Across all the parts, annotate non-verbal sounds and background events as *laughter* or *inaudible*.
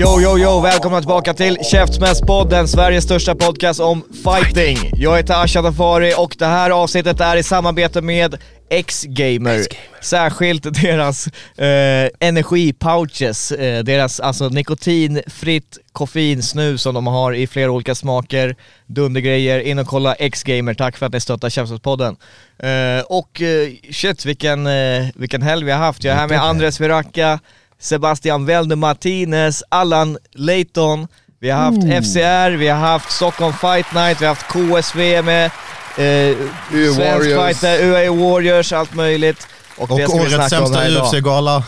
Yo, yo, yo! Välkomna tillbaka till Käftsmällspodden, Sveriges största podcast om fighting. Jag heter Asha Dafari och det här avsnittet är i samarbete med X-Gamer. Särskilt deras eh, energipouches, eh, deras alltså nikotinfritt koffeinsnus som de har i flera olika smaker, dundergrejer. In och kolla X-Gamer, tack för att ni stöttar Käftsmällspodden. Eh, och eh, shit vilken, eh, vilken helg vi har haft. Jag är här med Andres Viracka, Sebastian Welde Martinez, Allan Leighton, vi har haft FCR, vi har haft Stockholm Fight Night, vi har haft KSV med eh, UA Svensk Warriors. Fighter, UA Warriors, allt möjligt. Och vi årets sämsta. UFC-gala.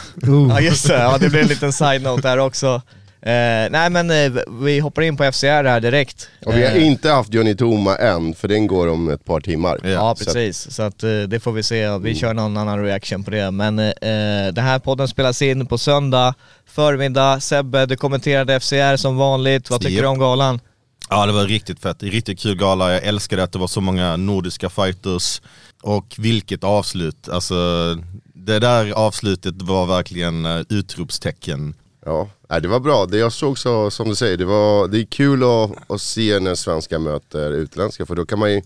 Ja just det, ja, det blir en liten side-note där också. Eh, nej men eh, vi hoppar in på FCR här direkt. Och vi har Eh, inte haft Johnny Toma än, för den går om ett par timmar. Ja, Ja så precis, så att, eh, det får vi se. Vi kör någon annan reaction på det. Men eh, den här podden spelas in på söndag förmiddag. Sebbe, du kommenterade FCR som vanligt. Vad tycker Japp. du om galan? Ja det var riktigt fett, riktigt kul gala. Jag älskade att det var så många nordiska fighters. Och vilket avslut, alltså det där avslutet var verkligen eh, utropstecken. Ja, det var bra. Det jag såg så, som du säger, det, var, det är kul att, att se när svenska möter utländska, för då kan man ju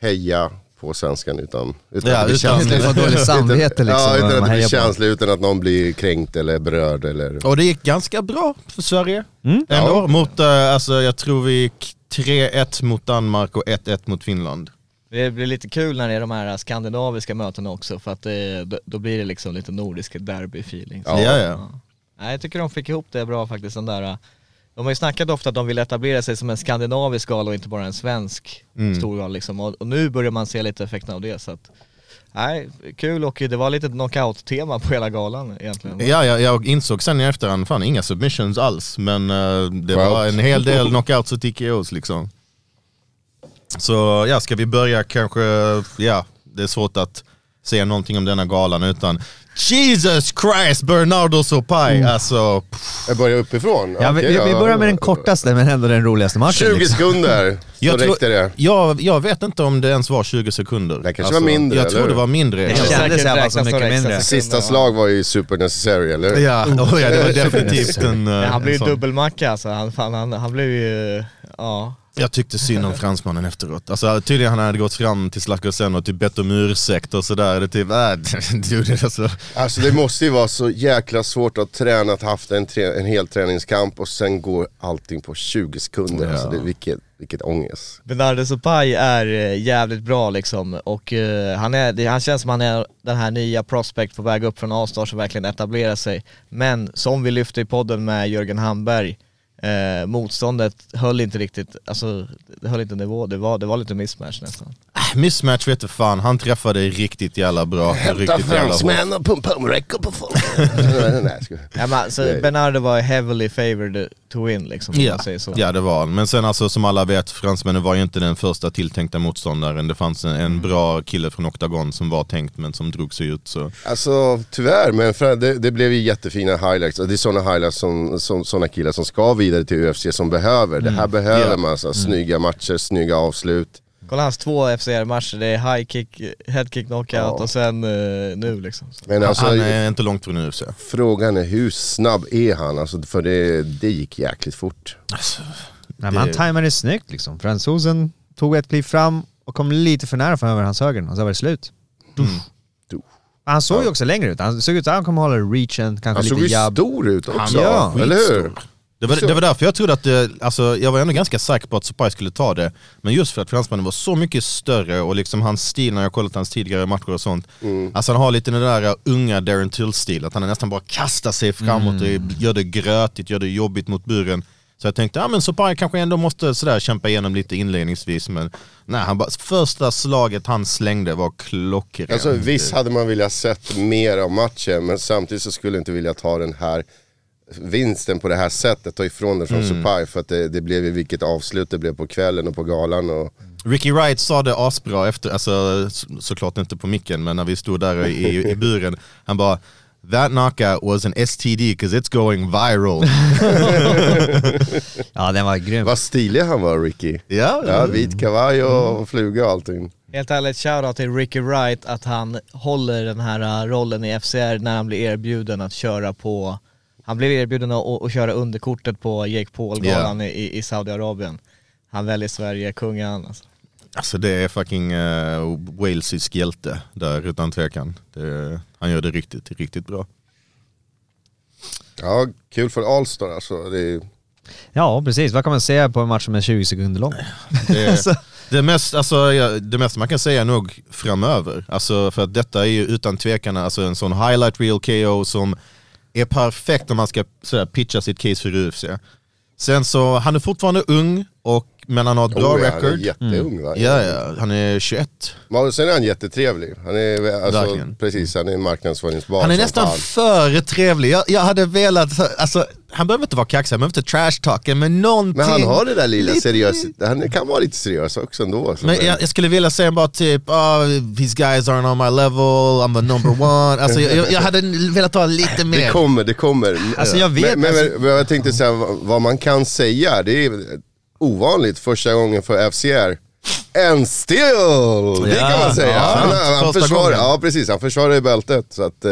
heja på svenskan utan, utan Ja, att bli utan- känslig. *laughs* utan dåligt samvete liksom, Ja, utan man att bli känslig, utan att någon blir kränkt eller berörd eller... Och det gick ganska bra för Sverige. Ändå. Ja. Mot, eh, alltså jag tror vi gick 3-1 mot Danmark och 1-1 mot Finland. Det blir lite kul när det är de här skandinaviska mötena också för att det, då- blir det liksom lite nordisk derby-feeling. Så- Ja, ja. Nej, jag tycker de fick ihop det bra faktiskt den där. De har ju snackat ofta att de vill etablera sig som en skandinavisk gala och inte bara en svensk stor gala liksom. Och, och nu börjar man se lite effekterna av det så att Nej, kul och det var lite ett knockout-tema på hela galan egentligen. Ja, jag, jag insåg sen i efterhand, fan inga submissions alls. Men eh, det Skönt. var en hel del knockouts och TKOs liksom. Så ja, ska vi börja kanske, ja, det är svårt att säga någonting om denna galan utan Jesus Christ, Bernardo Sopai, alltså pff, Jag börjar uppifrån? Ja, vi, Okej, vi, vi ja. börjar med den kortaste men ändå den roligaste matchen. 20 liksom. sekunder, *laughs* så räckte det. Jag, jag vet inte om det ens var 20 sekunder. Alltså, Det kanske var mindre, Jag tror det hur? var mindre. Det kändes i alla fall mycket mindre. Sista slag var ju super necessary, eller? Ja, oh, *laughs* ja, det var definitivt en... eh, Men han blev ju en dubbelmacka alltså, han, fan, han, han blev ju, ja. Jag tyckte synd om fransmannen efteråt. Alltså, tydligen han hade gått fram till Slackosen och typ bett om ursäkt och sådär. Det är typ, äh, *laughs* dude, alltså. Alltså det måste ju vara så jäkla svårt att träna, att haft en, en hel träningskamp och sen går allting på 20 sekunder. Ja. Alltså det, vilket, vilket ångest. Bernardo Sopai är eh, jävligt bra liksom och eh, han, är, det, han känns som han är den här nya prospect på väg upp från A-star som verkligen etablerar sig. Men som vi lyfte i podden med Jörgen Hamberg, eh, motståndet höll inte riktigt, alltså det höll inte nivå, det var, det var lite mismatch nästan. Äh, Mismatch vet du fan, han träffade riktigt jävla bra. Hämta fransmän och pumpa om räcker på folk. *laughs* Nej, men, alltså, Nej. Bernardo var heavily favored to win liksom, om Ja, man säger så. ja det var han. Men sen alltså som alla vet, fransmännen var ju inte den första tilltänkta motståndaren. Det fanns en, en bra kille från Octagon som var tänkt men som drog sig ut. Så. Alltså tyvärr, men det, det blev ju jättefina highlights. Och det är sådana highlights som, som sådana killar som ska vidare till UFC som behöver. Det här behöver Ja. man, så, snygga matcher, snygga avslut. Kolla hans två FCR-matcher, det är high kick, head kick knockout Ja. och sen eh, nu liksom. Men alltså, han är inte långt från UFC. frågan är hur snabb är han? Alltså, för det, det gick jäkligt fort. Alltså, Nej, men han tajmade snyggt liksom. Fransosen tog ett kliv fram och kom lite för nära för över hans höger och så var det slut. Mm. Du. Han såg ju också längre ut. Han såg ut att han kommer hålla reachen, kanske Han såg lite ju jabb. stor ut också, Han var eller hur? skitstor. Det var, det var därför jag trodde att det, alltså, jag var ändå ganska säker på att Sopai skulle ta det. Men just för att fransmannen var så mycket större och liksom hans stil när jag kollat hans tidigare matcher och sånt. Mm. Alltså han har lite den där unga Darren Till-stil, att han nästan bara kastar sig framåt och gör det grötigt, gör det jobbigt mot buren. Så jag tänkte, ja men Sopai kanske ändå måste sådär kämpa igenom lite inledningsvis men nej, han bara, första slaget han slängde var klockrent. Alltså, visst hade man velat sett mer av matchen men samtidigt så skulle jag inte vilja ta den här vinsten på det här sättet, ta ifrån den från Mm. Supai för att det, det blev ju vilket avslut det blev på kvällen och på galan. Och, Ricky Wright sa det asbra efter, alltså så, såklart inte på micken men när vi stod där i, i buren, han bara That knockout was an STD because it's going viral. *laughs* Ja, den var grym. vad stilig han var Ricky. ja, Ja, vit kavaj och fluga och allting. Helt ärligt, shoutout till Ricky Wright att han håller den här uh, rollen i FCR när han blir erbjuden att köra på Han blev erbjuden att, att köra underkortet på Jake Paul-galan i, i Saudiarabien Han väljer Sverige, kungen alltså. Alltså det är fucking uh, walesisk hjälte där utan tvekan. Det, han gör det riktigt, riktigt bra. Ja, kul för Allstar alltså. Det är, Ja, precis. Vad kan man säga på en match som är 20 sekunder lång? Det, *laughs* Alltså. det, mest, alltså, ja, det mesta man kan säga är nog framöver. Alltså, för att detta är ju utan tvekan alltså, en sån highlight reel KO som är perfekt om man ska sådär, pitcha sitt case för UFC. Sen så, han är fortfarande ung, och, men han har ett bra oh, ja, han är record. jätteung va? Ja, ja, han är 21. Men Sen är han jättetrevlig. Han är, alltså, Verkligen. precis, han är marknadsföringsbar Han är nästan fan. för trevlig. Jag, jag hade velat, alltså, han behöver inte vara kaxig, han behöver inte trash-talka, men någonting... Men han har det där lilla lite- seriöst. Han kan vara lite seriös också ändå. Men jag, jag skulle vilja säga bara typ, oh, these guys aren't on my level, I'm the number one. Alltså, jag, jag hade velat ha lite mer. Det kommer, det kommer. Alltså, jag vet, Men, men, alltså- men jag tänkte säga, vad man kan säga, det är ovanligt första gången för FCR. And still! det Ja, kan man säga. ja, han, han, Första försvarar, ja precis, han försvarar i bältet. Så att, eh,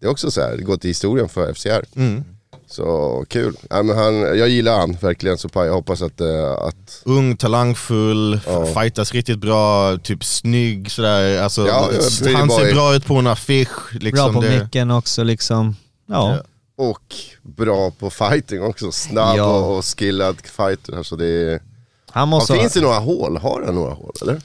det är också så här, det går till historien för FCR. Mm. Så kul. Ja, men han, jag gillar han verkligen så jag hoppas att, eh, att Ung, talangfull, Ja. fightas riktigt bra, typ snygg sådär. Alltså, Ja, han ser bra ut på en affisch. Liksom Bra på det. micken också liksom. Ja. Ja. Och bra på fighting också. Snabb Ja. och, skillad fighter. Alltså det är, Han måste... finns det några hål? Har han några hål eller?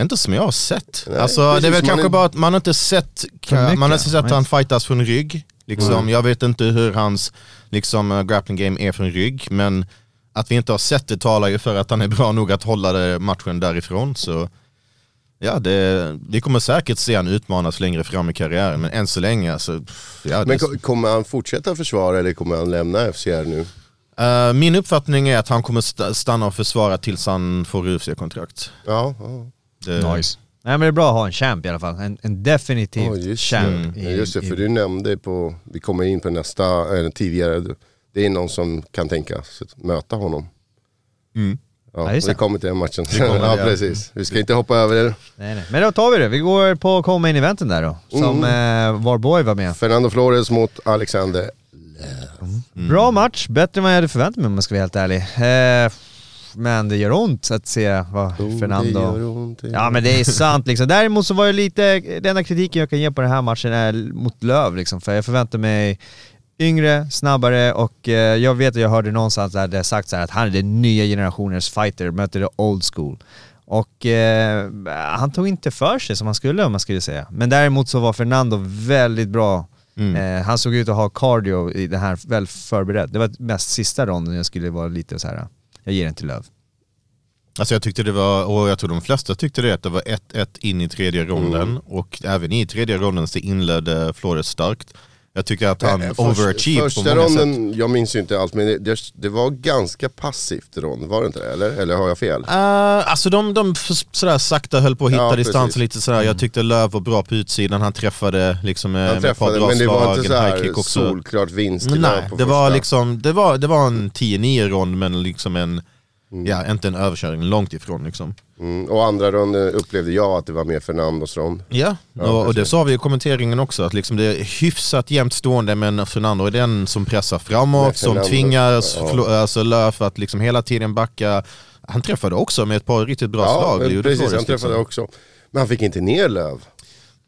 Inte som jag har sett. Nej, alltså, det är precis, väl kanske är- bara att man har inte sett, man har inte sett att han fightas från rygg. Liksom, Mm. Jag vet inte hur hans liksom, uh, grappling game är från rygg, men att vi inte har sett det talar ju för att han är bra nog att hålla matchen därifrån. Så ja, det, vi kommer säkert se han utmanas längre fram i karriären, men än så länge alltså, ja, Men det, ko- kommer han fortsätta försvara eller kommer han lämna FCR nu? Eh, min uppfattning är att han kommer sta- stanna och försvara tills han får UFC-kontrakt. Ja, ja. Det- Nice. Nej men det är bra att ha en champ i alla fall. En, en definitiv just champ. det. i- Ja, just det, för i- du nämnde på, vi kommer in på nästa, eller tidigare, det är någon som kan tänka sig att möta honom. Mm. Ja, Ja, just vi det. kommer till den matchen. *laughs* ja, det, precis. Vi ska inte hoppa över det. Nej, nej. Men då tar vi det. Vi går på co-main eventen där då. Som Mm. eh, Warboy var med. Fernando Flores mot Alexander. Bra match, bättre än vad jag hade förväntat mig om jag ska vara helt ärlig. Eh, men det gör ont att se vad Oh, det Fernando... gör ont, det Ja men det är sant liksom. Däremot så var det lite, den enda kritiken jag kan ge på den här matchen är mot Löv liksom. För jag förväntar mig yngre, snabbare och eh, jag vet att jag hörde någonstans där det sagt så att han är den nya generationens fighter, möter det old school. Och eh, han tog inte för sig som han skulle om man skulle säga. Men däremot så var Fernando väldigt bra. Mm. Eh, han såg ut att ha cardio i den här, väl förberedd. Det var mest sista ronden jag skulle vara lite så här. jag ger den till Löv. Alltså jag tyckte det var, och jag tror de flesta tyckte det, att det var 1-1 in i tredje ronden Mm. och även i tredje ronden så inledde Flores starkt. Jag tycker att han Eh, först- overachieved på Första många sätt. ronden, jag minns ju inte allt, men det, det, var ganska passivt rond, var det inte det? Eller, eller har jag fel? Uh, alltså de, de sådär sakta höll på att hitta Ja, distansen lite sådär. Jag tyckte Löv var bra på utsidan, han träffade liksom med, Han träffade, men det var inte så en high här kick också. solklart vinst Nej, det var, första. liksom, det, var, det var en 10-9 rond men liksom en, Mm. ja inte en överkörning, långt ifrån liksom. Mm, och andra ronden upplevde jag att det var mer Fernandos rond. Ja, och, och det sa vi i kommenteringen också, att liksom det är hyfsat jämnt stående men Fernando är den som pressar framåt, som tvingar ja. Alltså Löf att liksom hela tiden backa. Han träffade också med ett par riktigt bra Ja, slag. gjorde precis, han träffade liksom. också. Men han fick inte ner Löv.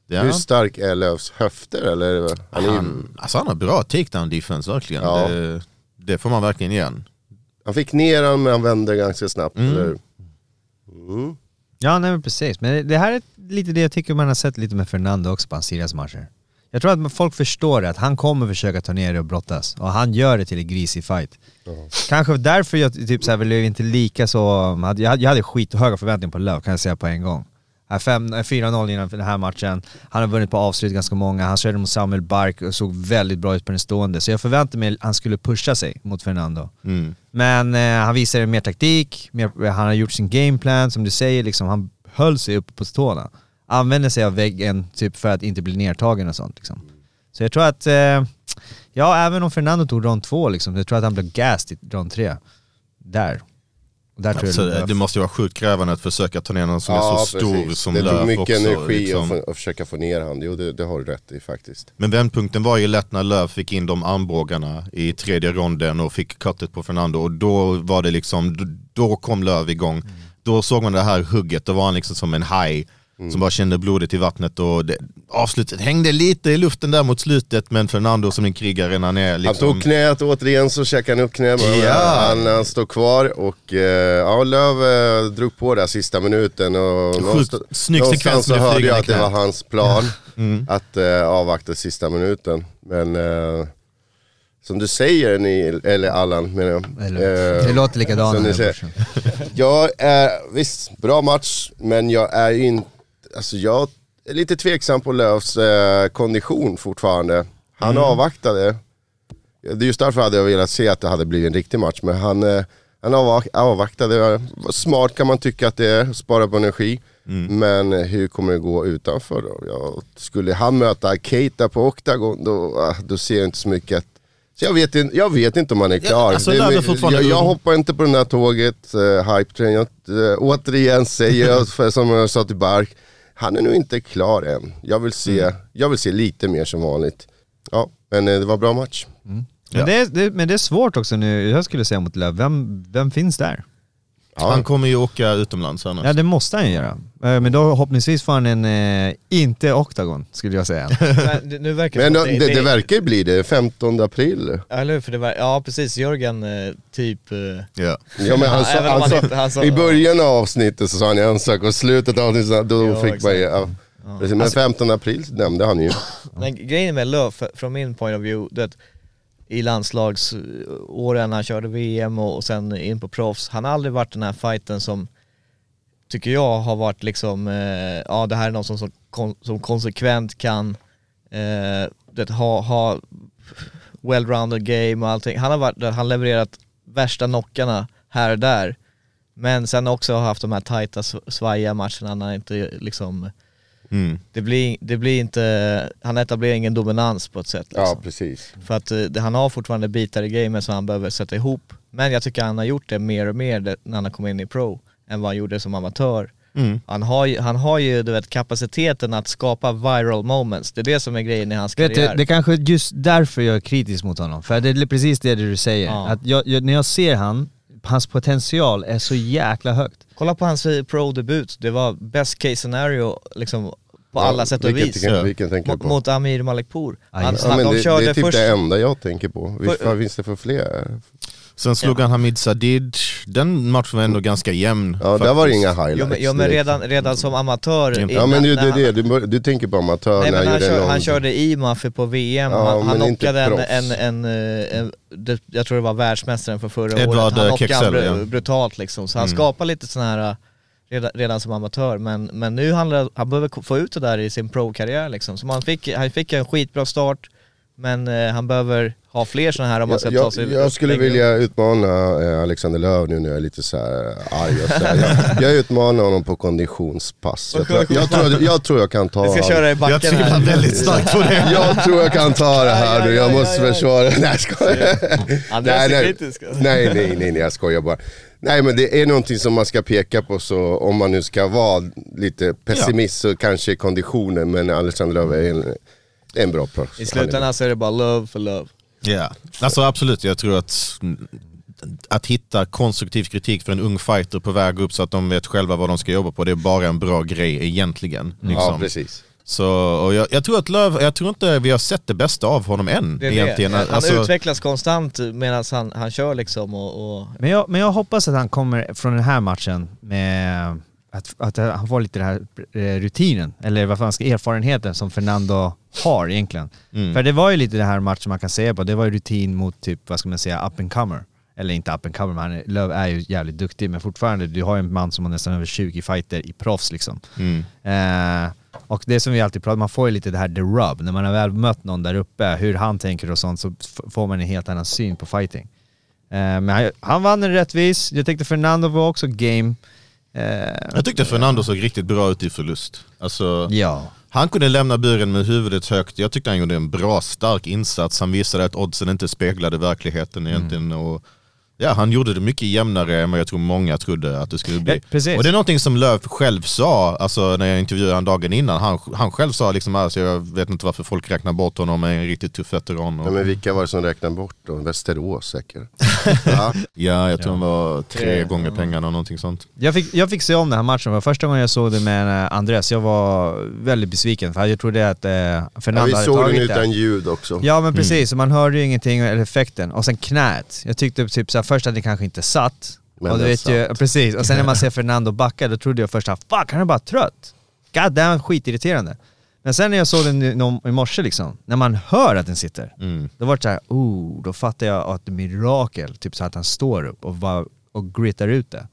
Ja. Hur stark är Lövs höfter? Eller? Han Han, alltså han har bra takedown defense verkligen. Ja. Det, det får man verkligen igen. Han fick ner han men han vände ganska snabbt. Mm. Eller? Mm. Ja, nej men precis. Men det här är lite det jag tycker man har sett lite med Fernando också på hans tidigare matcher. Jag tror att folk förstår det, att han kommer försöka ta ner det och brottas. Och han gör det till en grisig fight. Kanske därför jag typ så här, blev inte lika så... Jag hade, jag hade skithöga förväntningar på Löv kan jag säga på en gång. Här fem- eh, 4-0 innan den här matchen, han har vunnit på avslut ganska många, han körde mot Samuel Bark och såg väldigt bra ut på den stående. Så jag förväntade mig att han skulle pusha sig mot Fernando. Mm. Men eh, han visade mer taktik, mer, han har gjort sin gameplan, som du säger, liksom, han höll sig uppe på tårna. Använde sig av väggen typ för att inte bli nedtagen och sånt. Liksom. Så jag tror att, eh, ja även om Fernando tog rond två, liksom, jag tror att han blev gassed i rond tre. Där. Och där tror jag Så det det måste ju vara sjukt krävande att försöka ta ner någon som är så stor precis. som Det Löf tog mycket också. energi liksom. att, att försöka få ner han, jo det, det har du rätt i faktiskt. Men vändpunkten var ju lätt när Löf fick in de armbågarna i tredje ronden och fick cuttet på Fernando och då var det liksom, då- kom Löv igång. Då såg man det här hugget, då var han liksom som en haj som bara kände blodet i vattnet och det, avslutet hängde lite i luften där mot slutet men Fernando som en krigare när han är Han liksom... tog knät återigen så checkade han upp knät, Ja. han, han står kvar och eh, ja, Löv eh, drog på där sista minuten och någonstans, snygg någonstans sekvens så hörde jag att det var hans plan Mm. att eh, avvakta sista minuten. Men eh, som du säger, ni, eller Allan menar jag. Eller, eh, det låter likadant. Jag är, visst, bra match, men jag är inte, alltså jag är lite tveksam på Lööfs eh, kondition fortfarande. Han Mm. avvaktade. Det är just därför hade jag velat se att det hade blivit en riktig match, men han, eh, han avvak- avvaktade. Smart kan man tycka att det är, spara på energi. Mm. Men hur kommer det gå utanför då? Jag, skulle han möta Keita på Octagon, då, ah, då ser jag inte så mycket. Så jag vet, inte, jag vet inte om han är klar. alltså, Det är jag, jag hoppar inte på det här tåget, uh, hype train. Jag, eh, återigen säger jag, som jag sa till Bark, han är nog inte klar än. Jag vill se, Mm. jag vill se lite mer som vanligt. Ja, men eh, det var bra match. Ja. Men, det är, det, men det är svårt också nu, jag skulle säga mot Löv, vem, vem finns där? Ja. Han kommer ju åka utomlands annars. Ja det måste han ju göra. Eh, Men då hoppningsvis får han en, eh, inte Octagon skulle jag säga. *laughs* Men det- nu verkar Men det, att det, det verkar bli det, 15 april. Eller? För det var, ja precis, Jörgen eh, typ... eh, Ja. *laughs* Ja, men han sa, han han sa, han sa- I början av avsnittet så sa han en sak och slutet av avsnittet då Ja, fick man ja. Precis, Men 15 april nämnde han ju. Men grejen med Löf, från min point of view, det är att i landslagsåren han körde VM och, och sen in på proffs, han har aldrig varit den här fighten som tycker jag har varit liksom, eh, ja det här är någon som, som, kon, som konsekvent kan eh, det, ha, ha well-rounded game och allting. Han har varit, han levererat värsta knockarna här och där. Men sen också har haft de här tajta svajiga matcherna när han inte liksom Mm. det blir, det blir inte, han etablerar ingen dominans på ett sätt liksom. Ja, precis. För att eh, det, han har fortfarande bitar i gamet som han behöver sätta ihop. Men jag tycker han har gjort det mer och mer det, när han har kommit in i pro än vad han gjorde som amatör. Mm. Han har ju, han har ju du vet, kapaciteten att skapa viral moments, det är det som är grejen i hans Vet du, karriär. det är kanske just därför jag är kritisk mot honom. För det är precis det du säger. Ja. Att jag, jag, när jag ser han, hans potential är så jäkla högt. Kolla på hans pro-debut, det var best case scenario liksom på alla sätt och vilken, vis. Vilken, vilken tänker du Mot, på? mot Amir Malekpour. Ja, Han, ja, de det, körde det är typ först... det enda jag tänker på. Visst, För- vad finns det för fler? Sen slog han Hamid Sadid, den matchen var ändå ganska jämn. Ja, där var det faktiskt. inga highlights. Jo men, jo, men direkt. redan, redan som amatör Ja, Ja innan- men du, när det, det, du, du tänker på amatör Nej när men han han, kör, en han körde IMAF på VM, Ja, han, han knockade en, en, en, eh, en, det, jag tror det var världsmästaren för förra Edward, året, han eh, knockade Kexel, br- ja. brutalt liksom. Så han Mm. skapar lite sån här eh, redan, redan som amatör, men, men nu handlar det- han behöver få ut det där i sin pro-karriär liksom. Så man fick, han fick en skitbra start, men eh, han behöver ha fler såna här om man ska jag, ta sig jag, jag skulle längre vilja utmana eh, Alexander Löv nu när jag är lite så här arg och så här. jag, *laughs* jag utmanar honom på konditionspass. Jag tror jag, tror, jag, tror jag kan ta Vi ska han. köra i backen Jag han är väldigt starkt på det. Jag tror jag kan ta det här nu, jag måste försvara. *laughs* Nej jag skojar. Alltså. nej, nej, nej, nej, jag skojar bara. Nej men det är någonting som man ska peka på så om man nu ska vara lite pessimist så kanske konditionen men Alexander Löv är en, en bra proffs. I slutändan så är det bara love för love. Ja, alltså absolut. Jag tror att att hitta konstruktiv kritik för en ung fighter på väg upp så att de vet själva vad de ska jobba på, det är bara en bra grej egentligen. Ja Liksom. precis. Så, och jag, jag tror att Löv, jag tror inte vi har sett det bästa av honom än Det egentligen. det. Han Alltså, utvecklas konstant medan han, han kör liksom och, och Men jag, men jag hoppas att han kommer från den här matchen med att, att han får lite den här eh, rutinen, eller vad fan ska erfarenheten som Fernando har egentligen. Mm. För det var ju lite den här matchen man kan säga på, det var ju rutin mot typ, vad ska man säga, up and comer. Eller inte up and comer, men han är, Löv är ju jävligt duktig, men fortfarande, du har ju en man som har nästan över 20 fighter i proffs liksom. Mm. Eh, och det som vi alltid pratar man får ju lite det här the rub, när man har väl mött någon där uppe, hur han tänker och sånt, så får man en helt annan syn på fighting. Eh, men han, han vann en rättvis, jag tyckte Fernando var också game. Eh, Jag tyckte Fernando såg riktigt bra ut i förlust. Alltså, ja. Han kunde lämna buren med huvudet högt. Jag tyckte han gjorde en bra, stark insats. Han visade att oddsen inte speglade verkligheten egentligen. Och, ja, han gjorde det mycket jämnare än vad jag tror många trodde att det skulle bli. Ja. Och det är någonting som Löv själv sa, alltså när jag intervjuade honom dagen innan. Han, han själv sa liksom, alltså, jag vet inte varför folk räknar bort honom, är en riktigt tuff veteran. Och, Ja, men vilka var det som räknade bort då? Västerås säkert? *laughs* ja. ja, jag tror han var tre gånger pengarna och någonting sånt. Jag fick, jag fick se om den här matchen, för första gången jag såg det med eh, Andres, jag var väldigt besviken för jag trodde att eh, Ja, Fernando vi hade såg den utan det. ljud också. Ja men precis, och man hörde ju ingenting, eller effekten. Och sen knät. Jag tyckte typ såhär, först att det kanske inte satt. Men och du vet ju, precis. Och sen när man ser *laughs* Fernando backa, då trodde jag först att fuck, han är bara trött. God damn, skitirriterande. Men sen när jag såg den i, morse liksom, när man hör att den sitter, Mm. då var det såhär, oh, då fattar jag att det är mirakel, typ så att han står upp och, bara, och grittar ut det.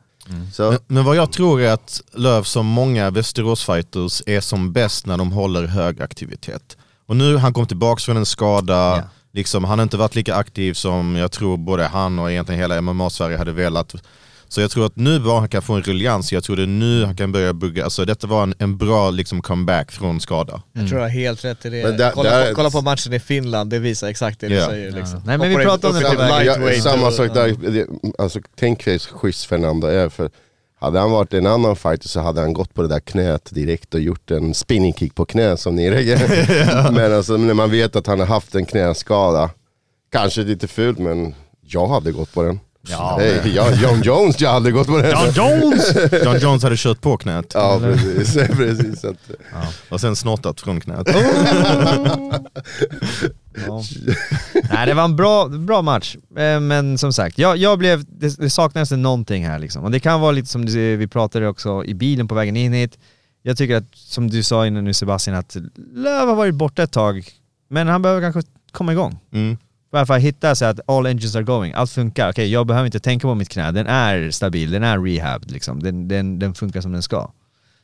Så, Men, men vad jag tror är att Löv som många Västerås-fighters är som bäst när de håller hög aktivitet. Och nu han kom tillbaka från en skada, Ja. Liksom, han har inte varit lika aktiv som jag tror både han och egentligen hela MMA-Sverige hade velat. Så jag tror att nu bara han kan få en ruljans, jag tror det är nu han kan börja bygga, alltså detta var en, en bra liksom, comeback från skada. Jag tror jag har helt rätt i det. Men där- kolla, där- på, kolla på matchen i Finland, det visar exakt det Ja. du säger. Liksom. Nej, men vi pratade om det ja, samma sak där, alltså, tänk hur schysst Fernando är. För hade han varit en annan fighter så hade han gått på det där knät direkt och gjort en spinning kick på knä som ni reagerar. *laughs* Men alltså, när man vet att han har haft en knäskada, kanske lite fult men jag hade gått på den. Ja. Hey, jag, John Jones, jag hade gått på den. John Jones! *laughs* John Jones hade kört på knät Ja precis. *laughs* precis att, och sen snortat från knät. Ja. *laughs* Nej det var en bra, bra match, Eh, men som sagt, jag, jag blev, det, det saknades någonting här liksom. Och det kan vara lite som vi pratade också i bilen på vägen in hit. Jag tycker att, som du sa innan nu Sebastian, att Löv har varit borta ett tag, men han behöver kanske komma igång. Mm. I alla fall hitta så att all engines are going, allt funkar. Okej, jag behöver inte tänka på mitt knä, den är stabil, den är rehab liksom. Den, den, den funkar som den ska.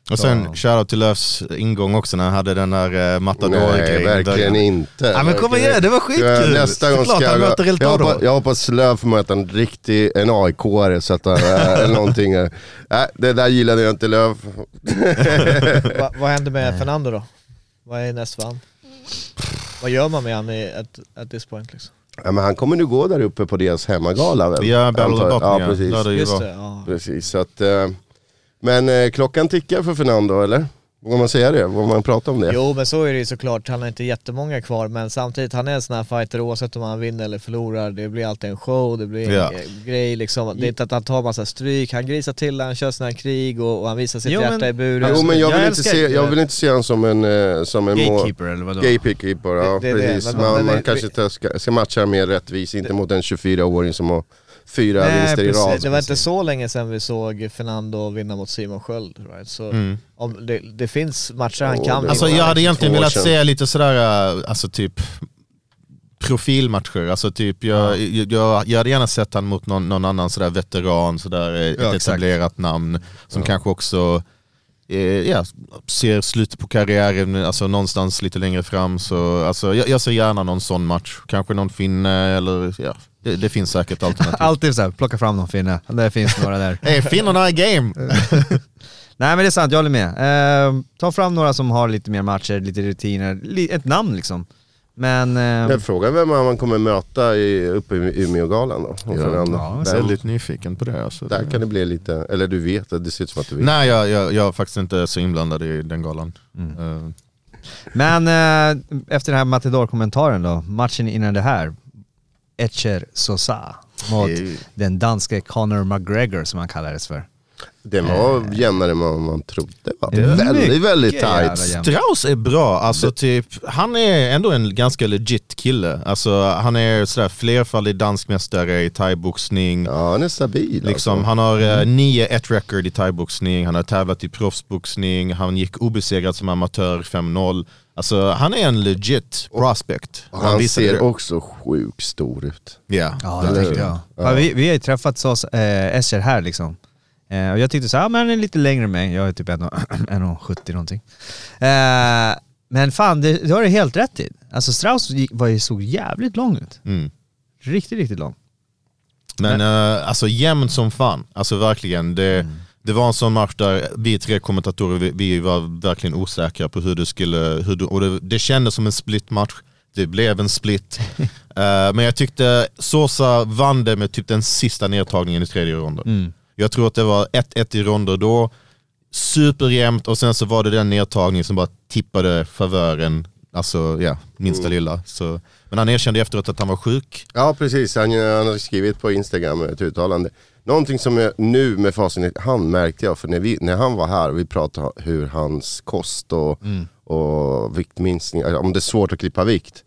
Och sen shoutout till Löfs ingång också när han hade den där uh, nej matador-grejen. verkligen inte. Ja, men kom igen, det var skitkul. Nästa gång ska jag, möter jag, hoppas, jag hoppas Löv får möta en riktig, en AIK-are så att han, äh, eller någonting. äh. Nej, det där gillade jag inte Löv. Va, vad händer med Fernando då? Vad är näst för han? Vad gör man med han i, at, at this point liksom? Ja, men han kommer nu gå där uppe på deras hemmagala väl? Ja, Battle of Botnia. Ja, precis. Ja, Just det, ja. precis så att, eh, men eh, klockan tickar för Fernando eller? Vågar man säga det? Vågar man prata om det? Jo men så är det ju såklart, han har inte jättemånga kvar men samtidigt han är en sån här fighter oavsett om han vinner eller förlorar, det blir alltid en show, det blir en Ja. eh, grej liksom. Det är inte att han tar massa stryk, han grisar till, han kör här krig och, och han visar sitt Jo, men- hjärta i buren. Jo men jag Jag vill, inte älskar- se, jag vill inte se honom som en, eh, som en Gatekeeper eller vadå? Gatekeeper, ja Det- det är det, precis. men- man men man kanske inte ska, ska matcha mer rättvist, inte mot en 24-åring som har fyra Nej, vinster i precis. rad. Det var inte så länge sedan vi såg Fernando vinna mot Simon Sköld. Right? Så Mm. om det, det finns matcher han Jo, kan vinna. Alltså var jag hade egentligen velat se lite sådär, äh, alltså typ profilmatcher. Alltså typ, jag, jag, jag, jag hade gärna sett han mot någon, någon annan sådär veteran, sådär, eh, ett Ja, etablerat namn som kanske också eh, ja, ser slutet på karriären, alltså någonstans lite längre fram. Så, alltså, jag, jag ser gärna någon sån match. Kanske någon finne eller ja, det, det finns säkert alternativ. *laughs* Alltid såhär, plocka fram någon finne. Det finns några där. *laughs* Hey, finnarna är game! *laughs* Nej men det är sant, jag håller med. Eh, ta fram några som har lite mer matcher, lite rutiner, li- ett namn liksom. Men... Eh, Jag frågar vem man kommer möta i, uppe i Umeågalan då? Fernando. ja, där, Väldigt nyfiken på det. Alltså. där kan det bli lite, eller du vet, det ser ut som att du vet. Nej, jag, jag, jag är faktiskt inte så inblandad i den galan. Eh, Men eh, efter den här Matador-kommentaren då, matchen innan det här, Etcher Sosa mot den danske Conor McGregor som han kallades för. Den var jämnare än vad man trodde va? Det var Väldigt, väldigt tight. Strauss är bra, alltså typ, han är ändå en ganska legit kille. Alltså han är sådär flerfaldig danskmästare i thaiboxning. Ja, han är stabil Liksom, alltså. han har eh, 9-1 record i thaiboxning, han har tävlat i proffsboxning, han gick obesegrad som amatör 5-0. Alltså han är en legit prospect. Och han visade ser det. också sjukt stor ut. Ja. Ja, det hur? jag. Ja. vi, vi har ju träffat så, eh, Escher här liksom. Eh, och jag tyckte så här, ja, men han är lite längre än mig. Jag är typ 1,70 1,70 *clears throat* någonting. Eh, men fan, det, det har du helt rätt i. Alltså Strauss gick- var såg jävligt lång ut. Mm. Riktigt, riktigt lång. Men eh, alltså jämnt som fan, alltså verkligen. Det, det var en sån match där vi tre kommentatorer, vi, vi var verkligen osäkra på hur det skulle, hur det, och det, det kändes som en split-match. Det blev en split. *laughs* Eh, men jag tyckte Sosa vann det med typ den sista nedtagningen i tredje ronden. Jag tror att det var 1-1 i ronder då, superjämnt och sen så var det den nedtagningen som bara tippade favören, alltså ja, minsta lilla. Så, men han erkände efteråt att han var sjuk. Ja precis, han, han har skrivit på Instagram ett uttalande. Någonting som jag nu med facit i hand märkte jag, för när, vi, när han var här och vi pratade hur hans kost och, och viktminskning, om det är svårt att klippa vikt.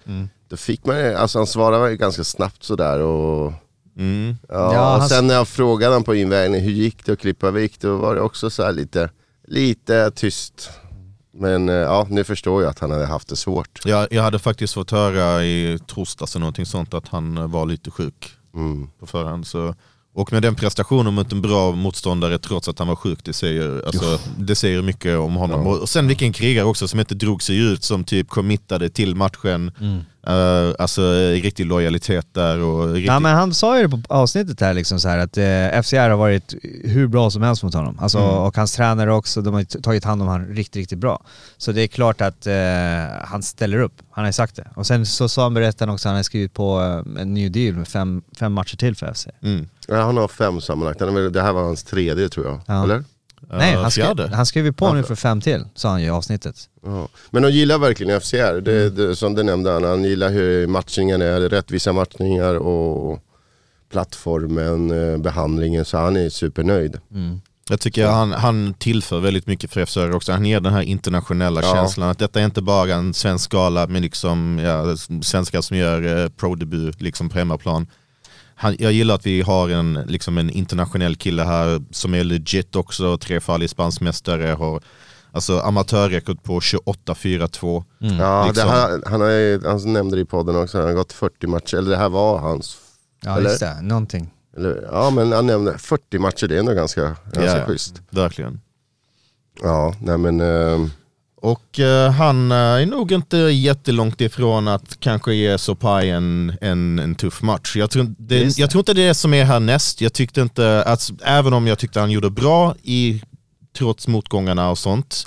Då fick man alltså han svarade ganska snabbt sådär och Mm. Ja, Ja, och sen när jag frågade honom på invägningen, hur gick det att klippa vikt? Då var det också så här lite, lite tyst. Men eh, ja, nu förstår jag att han hade haft det svårt. Jag, jag hade faktiskt fått höra i torsdags eller någonting sånt att han var lite sjuk Mm. på förhand. Så, och med den prestationen mot en bra motståndare trots att han var sjuk, det säger, alltså, det säger mycket om honom. Och, och sen vilken krigare också som inte drog sig ut, som typ committade till matchen. Eh, alltså riktig lojalitet där och riktigt... Ja, men han sa ju det på avsnittet här liksom så här att eh, FCR har varit hur bra som helst mot honom. Alltså, Och hans tränare också, de har tagit hand om honom riktigt, riktigt bra. Så det är klart att eh, han ställer upp, han har ju sagt det. Och sen så sa han berättaren också, han har skrivit på eh, en ny deal med fem, fem matcher till för FCR. Mm. Ja, han har fem sammanlagt, det här var hans tredje tror jag. Ja. Eller? Nej, Eh, han, fjärde. skrev, han skrev ju på nu för fem till, sa han ju i avsnittet. Ja. Men de gillar verkligen FCR, det, Mm. det, som det nämnde han. Han gillar hur matchningen är, rättvisa matchningar och plattformen, eh, behandlingen. Så han är supernöjd. Jag tycker han, han tillför väldigt mycket för FCR också. Han ger den här internationella Ja. känslan. Att detta är inte bara en svensk gala med liksom, ja, svenskar som gör eh, pro-debut liksom på hemmaplan. Han, jag gillar att vi har en, liksom en internationell kille här som är legit också, trefaldig spanskmästare, har alltså amatörrekord på 28-4-2. Ja, Liksom. det här, han, har, ju- han nämnde det i podden också, han har gått 40 matcher, eller det här var hans Ja Eller? just det, någonting. Eller, ja men han nämnde 40 matcher, det är ändå ganska, ganska ja. schysst. Verkligen. Ja, nej men... ehm, Och eh, han eh, är nog inte jättelångt ifrån att kanske ge Sopai en, en, en tuff match. Jag tror, det, jag tror inte det är det som är härnäst. Jag tyckte inte att, även om jag tyckte han gjorde bra i, trots motgångarna och sånt,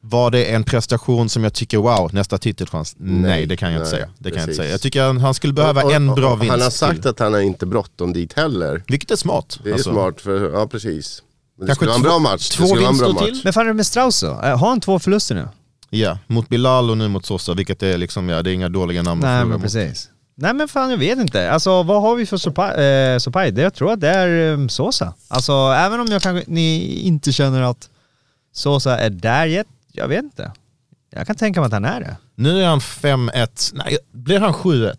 var det en prestation som jag tycker wow, nästa titelchans? Nej, Nej, det kan jag inte nej, säga. Det kan jag inte säga. Jag tycker han, han skulle behöva och- en och- bra och vinst Han har sagt till. att han har inte bråttom dit heller. Vilket är smart. Det är Alltså, smart, för, ja precis. Men det Kanske skulle vara en bra match. två det skulle vara en bra vinster match. till? Men fan är det med Strauss då? Eh, Har han två förluster nu? Ja, mot Bilal och nu mot Sosa, vilket är liksom, ja det är inga dåliga namn att Nej förlora men mot. precis. Nej men fan jag vet inte. Alltså vad har vi för Sopai? Eh, Sopai? Det jag tror att det är um, Sosa. Alltså även om jag kanske, ni inte känner att Sosa är där yet, jag vet inte. Jag kan tänka mig att han är det. Nu är han 5-1, nej blir han 7-1?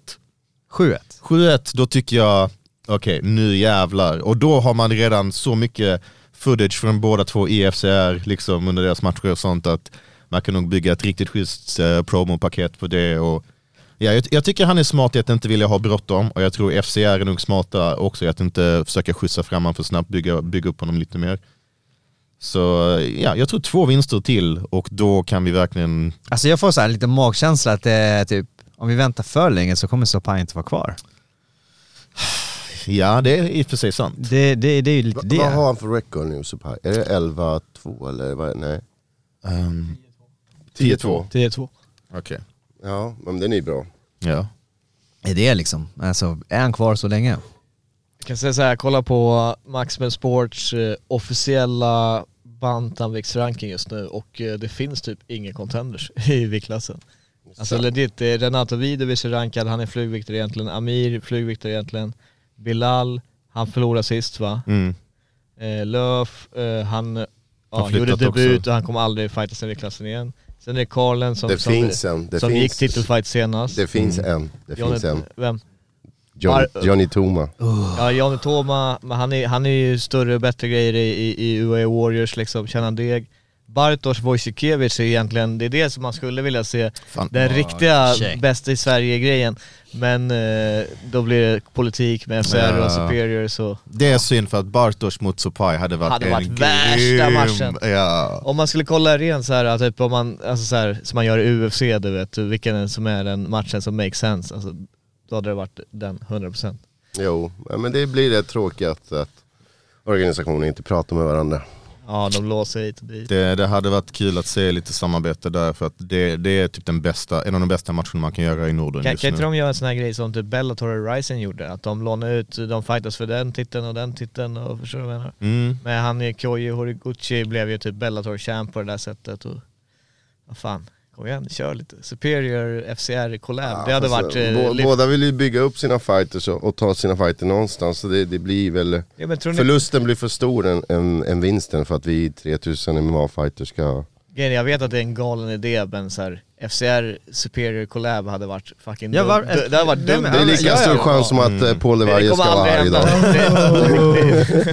7-1. 7-1, då tycker jag, okej nu jävlar. Och då har man redan så mycket footage från båda två i FCR liksom under deras matcher och sånt att man kan nog bygga ett riktigt schysst eh, promopaket på det. Och, ja, jag, jag tycker han är smart i att inte vilja ha bråttom och jag tror FCR är nog smarta också i att inte försöka skjutsa fram honom för snabbt, bygga, bygga upp honom lite mer. Så eh, ja, jag tror två vinster till och då kan vi verkligen Alltså jag får så här lite magkänsla att det är typ, om vi väntar för länge så kommer Sopai inte vara kvar. Ja, det är i och för sig sant. Det, det, det är ju lite det. Vad har han för record nu Supai? Är det 11-2 eller vad? Nej. Um, 10-2. 10-2. Okej. Ja, men den är bra. Ja. Är det liksom? Alltså är han kvar så länge? Jag kan säga så här, kolla på Maximal Sports eh, officiella bantamviktsranking just nu och eh, det finns typ inga contenders *laughs* i viktklassen. Alltså legit, eh, Renato Vidovic är rankad, han är flugviktare egentligen, Amir flugviktare egentligen, Bilal, han förlorade sist va? Mm. Eh, Löf, eh, han ja, Har gjorde debut också. och han kommer aldrig fightas i klassen igen. Sen är det Carlen som, Det som, finns en. Det som finns, gick titelfight senast. Det finns en. Det Johnny, finns en. Vem? John, Johnny Toma. Ja, Johnny Toma, men han är, han är ju större och bättre grejer i, i, i UAE Warriors liksom, känner han deg. Bartosz Wojcikiewicz är egentligen, det är det som man skulle vilja se, Fan. den riktiga tjej. bästa i Sverige-grejen. Men eh, då blir det politik med FCR Ja. och Superior så. Det är synd för att Bartosz mot Sopai hade varit Hade en varit värsta grym- matchen. Ja. Om man skulle kolla rent så här, typ om man, alltså så här, som man gör i UFC du vet, vilken som är den matchen som makes sense, alltså, då hade det varit den 100%. Jo, men det blir rätt tråkigt att, att organisationer inte pratar med varandra. Ja, de låser hit och dit. Det, det hade varit kul att se lite samarbete där för att det, det är typ den bästa, en av de bästa matcherna man kan göra i Norden Kan, just kan nu. inte de göra en sån här grej som typ Bellator och Ryzen gjorde? Att de lånar ut, de fightas för den titeln och den titeln och förstår du vad jag menar? Mm. Men han i Kyoji Horiguchi blev ju typ Bellator champ på det där sättet och vad fan, kom igen, kör lite. Superior FCR collab, det hade Fast, varit... eh, båda vill ju bygga upp sina fighters och, och ta sina fighter någonstans. Så det, det blir väl... ja, tror ni, Förlusten blir för stor än, än, än vinsten för att vi 3000 MMA-fighters ska... Jag vet att det är en galen idé men så här, FCR Superior collab hade varit fucking Ja, dum. var- Det- Det hade varit dumt. Det är lika Ja, ja, stor ja. chans som att eh, Paul de Det Varje ska kommer vara aldrig här hända. idag.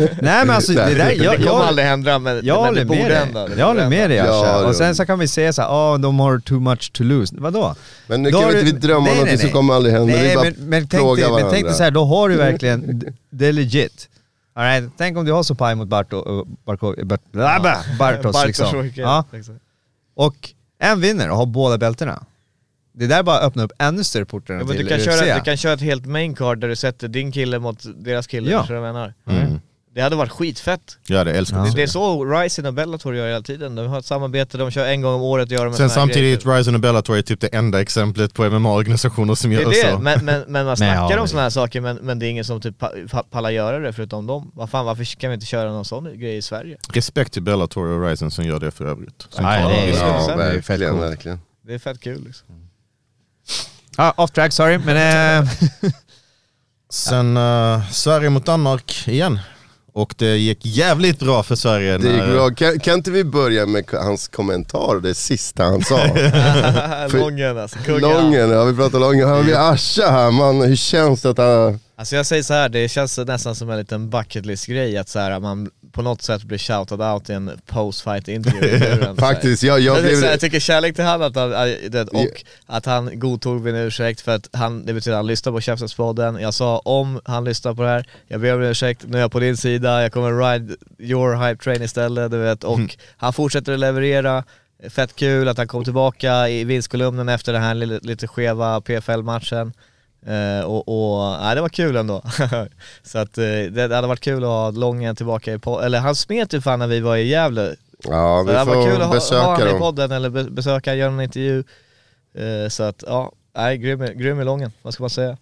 Det, *laughs* Nej men alltså det där, det jag, kommer jag, aldrig hända men, jag men det borde med hända. Det Jag håller med dig Asha. Ja, Och det- sen så kan vi säga så här, ah, de har too much to lose. Vadå? Men nu Då kan vi inte drömma om nej, som kommer aldrig hända. det Nej är bara men, men, tänk dig, men tänk dig varandra. så här, då har du verkligen, det är legit. All right, tänk om du har mot Barto, uh, Barko, Bart, Bartos liksom. Ja. Och en vinner och har båda bältena. Det där bara öppnar upp ännu större portar Ja, men till du, kan UFC. köra, du kan köra ett helt main card där du sätter din kille mot deras kille, Ja. förstår du vad jag menar? Mm. Det hade varit skitfett. Ja det älskar Ja. Det, det är så Ryzen och Bellator gör hela tiden, de har ett samarbete, de kör en gång om året och gör de en Sen samtidigt, grej. Ryzen och Bellator är typ det enda exemplet på MMA-organisationer som Det gör är det, så. men, men, men man *laughs* snackar ja, om sådana här saker men, men det är ingen som typ pa, pa, pallar göra det förutom dem. Vad fan, varför kan vi inte köra någon sån grej i Sverige? Respekt till Bellator och Ryzen som gör det för övrigt. Som Nej, det är-. Ja, Ja, det är fett verkligen, verkligen. Det är fett kul liksom. Ja, off track, sorry. Men eh, *laughs* Sen eh, Sverige mot Danmark igen. Och det gick jävligt bra för Sverige. Det gick bra. Kan, kan inte vi börja med hans kommentar, det sista han sa? *laughs* *laughs* Lången alltså, kungen. Lången, ja vi pratar Lången. Har vi Asha här, man, hur känns det att han... Alltså jag säger så här, det känns nästan som en liten bucket list grej att så här, man på något sätt blir shoutad out i en post-fight intervju. i *laughs* luren, så här. Faktiskt, jag, jag Jag, blev... så här, jag tycker kärlek till han att han, och att han godtog min ursäkt för att han, det betyder att han lyssnar på Käftsmällspodden. Jag sa om han lyssnar på det här, jag ber om ursäkt, nu är jag på din sida, jag kommer ride your hype train istället, du vet. Och han fortsätter att leverera, fett kul att han kom tillbaka i vinstkolumnen efter den här lite, lite skeva PFL-matchen. Eh, och, och nej, det var kul ändå. *laughs* så att eh, det, det hade varit kul att ha Lången tillbaka i podden, eller han smet ju fan när vi var i Gävle Ja, så vi det var kul får att ha, ha honom i dem. podden eller be, besöka, göra en intervju. Eh, så att ja, nej, grym, grym i lången, vad ska man säga?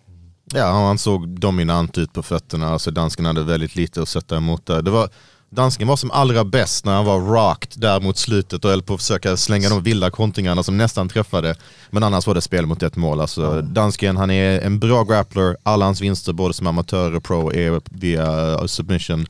Ja, han såg dominant ut på fötterna, alltså dansken hade väldigt lite att sätta emot där. Det var, dansken var som allra bäst när han var rocked där mot slutet och höll på att försöka slänga de vilda kontringarna som nästan träffade. Men annars var det spel mot ett mål. Alltså, Dansken, han är en bra grappler, alla hans vinster både som amatör och pro är via uh, submission.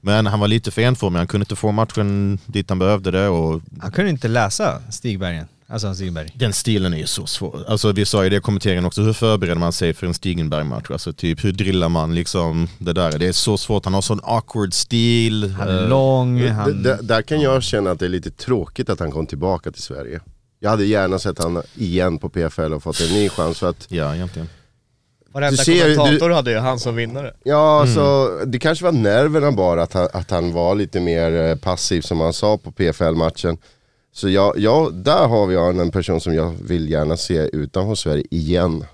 Men han var lite för enformig, han kunde inte få matchen dit han behövde det och han kunde inte läsa Stigbergen. Alltså Stigberg. den stilen är ju så svår. Alltså vi sa ju det i kommenteringen också, hur förbereder man sig för en Stigenberg-match? Alltså typ hur drillar man liksom det där? Det är så svårt, han har sån awkward stil. Han är Eh, lång, D- han... där kan jag känna att det är lite tråkigt att han kom tillbaka till Sverige. Jag hade gärna sett han igen på PFL och fått en ny chans för att Ja, egentligen. Varenda Du ser- kommentator hade ju han som vinnare. Ja, så det kanske var nerverna bara att han, att han var lite mer eh, passiv som han sa på PFL-matchen. Så jag, jag, där har vi en person som jag vill gärna se utanför Sverige igen.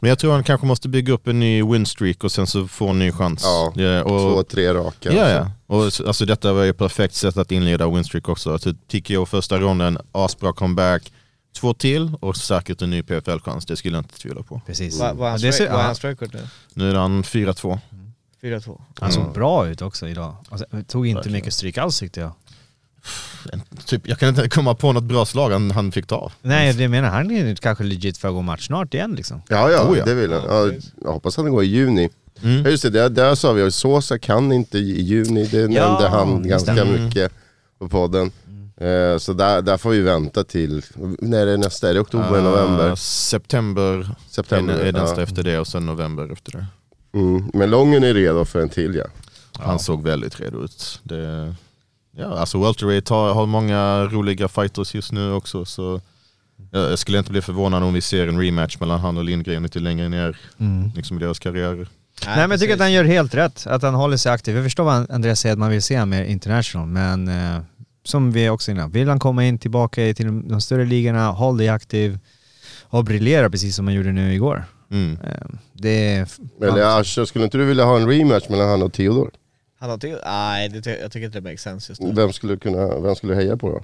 Men jag tror han kanske måste bygga upp en ny winstreak och sen så få en ny chans. Ja, och, Två, tre raka. Ja, ja. Och alltså detta var ju ett perfekt sätt att inleda winstreak också. Alltså, TKO första ronden, asbra comeback, två till och säkert en ny PFL-chans. Det skulle jag inte tvivla på. Precis. Vad är hans strikerecord nu? Nu är han 4-2. 4-2. Han såg Mm. bra ut också idag. Alltså, tog inte Verkligen. mycket stryk alls tyckte jag. Typ, jag kan inte komma på något bra slag han, han fick ta. Nej, det menar han är kanske legit för att gå match snart igen liksom. Ja, ja, Oh, ja. det vill jag. Ja, jag hoppas att det går i juni. Mm. Ja, Just det, där, där sa vi att Sosa kan inte i juni, det nämnde Ja, han ganska stämmer. mycket på podden. Eh, så där, där får vi vänta till, när är det nästa? Är det oktober, Eh, november? September, September? är, är nästa ja. efter det och sen november efter det. mm. Men Lången är redo för en till ja. Han såg väldigt redo ut. Det, ja, alltså welterweight har, har många roliga fighters just nu också. Så jag, skulle inte bli förvånad om vi ser en rematch mellan han och Lindgren lite längre ner liksom, i deras karriärer. Nej men jag tycker att han gör helt rätt, att han håller sig aktiv. Jag förstår vad Andreas säger, att man vill se honom mer international, men eh, som vi också innan, vill han komma in tillbaka till de, de större ligorna, håll dig aktiv och briljera precis som han gjorde nu igår. Mm. Eh, det är... Eller Asha, skulle inte du vilja ha en rematch mellan han och Theodor? Han har till... Nej, det, jag tycker inte det makes sense just nu. Vem skulle, kunna, vem skulle du heja på då?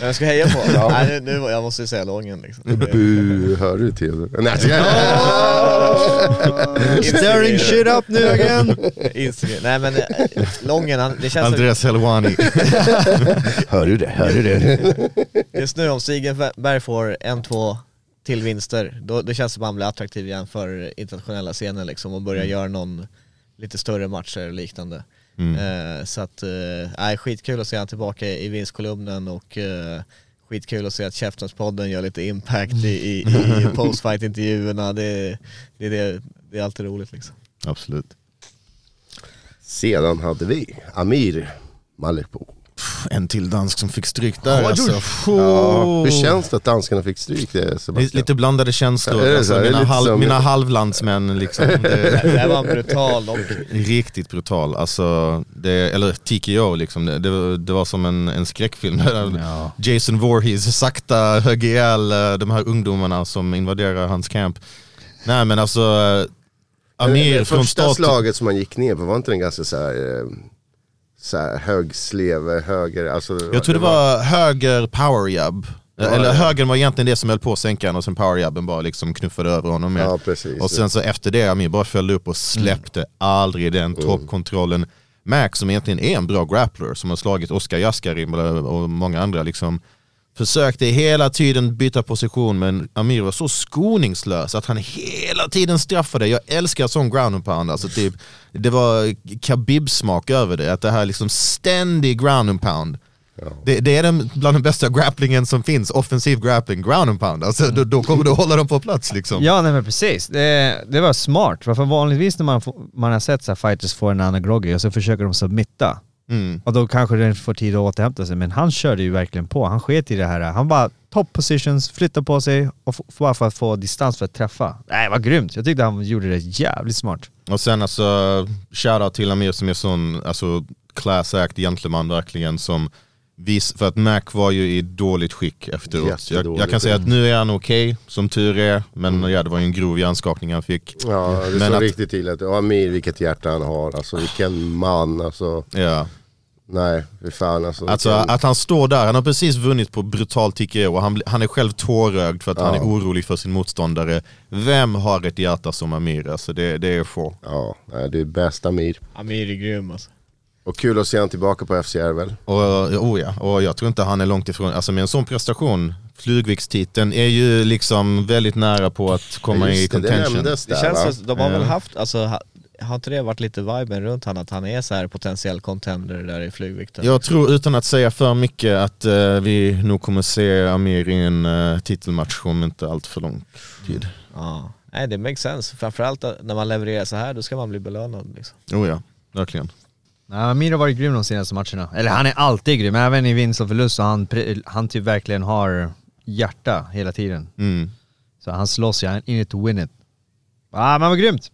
Jag ska heja på *laughs* Nej, nu, jag måste ju säga Lången liksom. Det- Bu, hör du Theodor? Nej, *laughs* Stirring shit up nu again! Instagram. Nej men eh, Lången, han, det känns som, Andreas Helwani. *laughs* hör du det? Hör du det? just nu om Stigenberg får en, två till vinster, då, det känns som att han blir attraktiv igen för internationella scener liksom och börjar göra någon lite större matcher och liknande. Mm. Eh, så att, eh, nej, skitkul att se han tillbaka i vinstkolumnen och eh, skitkul att se att Käftenspodden gör lite impact i, i, i *laughs* postfight-intervjuerna. Det, det, är det, det är alltid roligt liksom. Absolut. Sedan hade vi Amir Malekpo. En till dansk som fick stryk där Ja, alltså. Ja, hur känns det att danskarna fick stryk det Lite, Sebastian? lite blandade känslor, Ja, det alltså, det mina, halv, mina halvlandsmän liksom. *laughs* Det, Det var brutal och *laughs* riktigt brutal, alltså, det, eller TKO liksom, det, det, var- det var som en, en skräckfilm. *laughs* Ja. Jason Voorhees sakta högg ihjäl eh, de här ungdomarna som invaderar hans camp. Nej men alltså, eh, Amir det från första start... slaget som man gick ner på, var inte den ganska så här, eh, så här hög sleve, höger, alltså Jag tror det var höger power jab. Ja, Eller ja. högern var egentligen det som höll på att sänka honom och sen powerjabben bara liksom knuffade över honom. Ja precis. Och sen så efter det, Amir bara följde upp och släppte aldrig den toppkontrollen. Max som egentligen är en bra grappler, som har slagit Oscar Jaskarim och många andra, liksom, försökte hela tiden byta position men Amir var så skoningslös att han hela tiden straffade. Jag älskar sån ground and pound. Alltså typ, det var Khabib-smak över det, att det här liksom ständig ground and pound. Det, det är den, bland den bästa grapplingen som finns, offensiv grappling, ground and pound. Alltså, då, då kommer du hålla dem på plats liksom. Ja nej men precis, det, det var smart. För vanligtvis när man, får, man har sett så här fighters få en annan groggy och så försöker de submitta. Mm. Och då kanske den får tid att återhämta sig, men han körde ju verkligen på. Han sket i det här. Han bara top positions, flyttade på sig och bara för att få distans för att träffa. Nej, vad grymt. Jag tyckte han gjorde det jävligt smart. Och sen alltså, shoutout till Amir som är sån alltså, class act gentleman verkligen som vis, för att Mac var ju i dåligt skick efteråt. Jag, jag kan säga att nu är han okej, som tur är, men ja, det var ju en grov hjärnskakning han fick. Ja, det Men att- riktigt till att, Amir vilket hjärta han har, alltså vilken man, alltså Ja. Nej, fy fan alltså. Alltså att han står där, han har precis vunnit på brutal TKO och han, han är själv tårögd för att han Ja. är orolig för sin motståndare. Vem har ett hjärta som Amir? Alltså det, det är få. Ja, det är bäst Amir. Amir är grym alltså. Och kul att se han tillbaka på FCR väl? Och, oh ja, och jag tror inte han är långt ifrån, alltså med en sån prestation, flugviktstiteln är ju liksom väldigt nära på att komma Ja, i just det, det contention. nämndes Det där känns som, de har väl haft, alltså har inte det varit lite viben runt han att han är så här potentiell contender där i flygvikten? Jag tror utan att säga för mycket att eh, vi nog kommer se Amir i en uh, titelmatch om inte allt för lång tid. Ja. Nej det makes sense, framförallt när man levererar så här då ska man bli belönad liksom. Oh ja, verkligen. Nej, Amir har varit grym de senaste matcherna. Eller han är alltid grym, även i vinst och förlust så han, han typ verkligen har hjärta hela tiden. Mm. Så han slåss ju, han in it to win it. Ah, men vad grymt!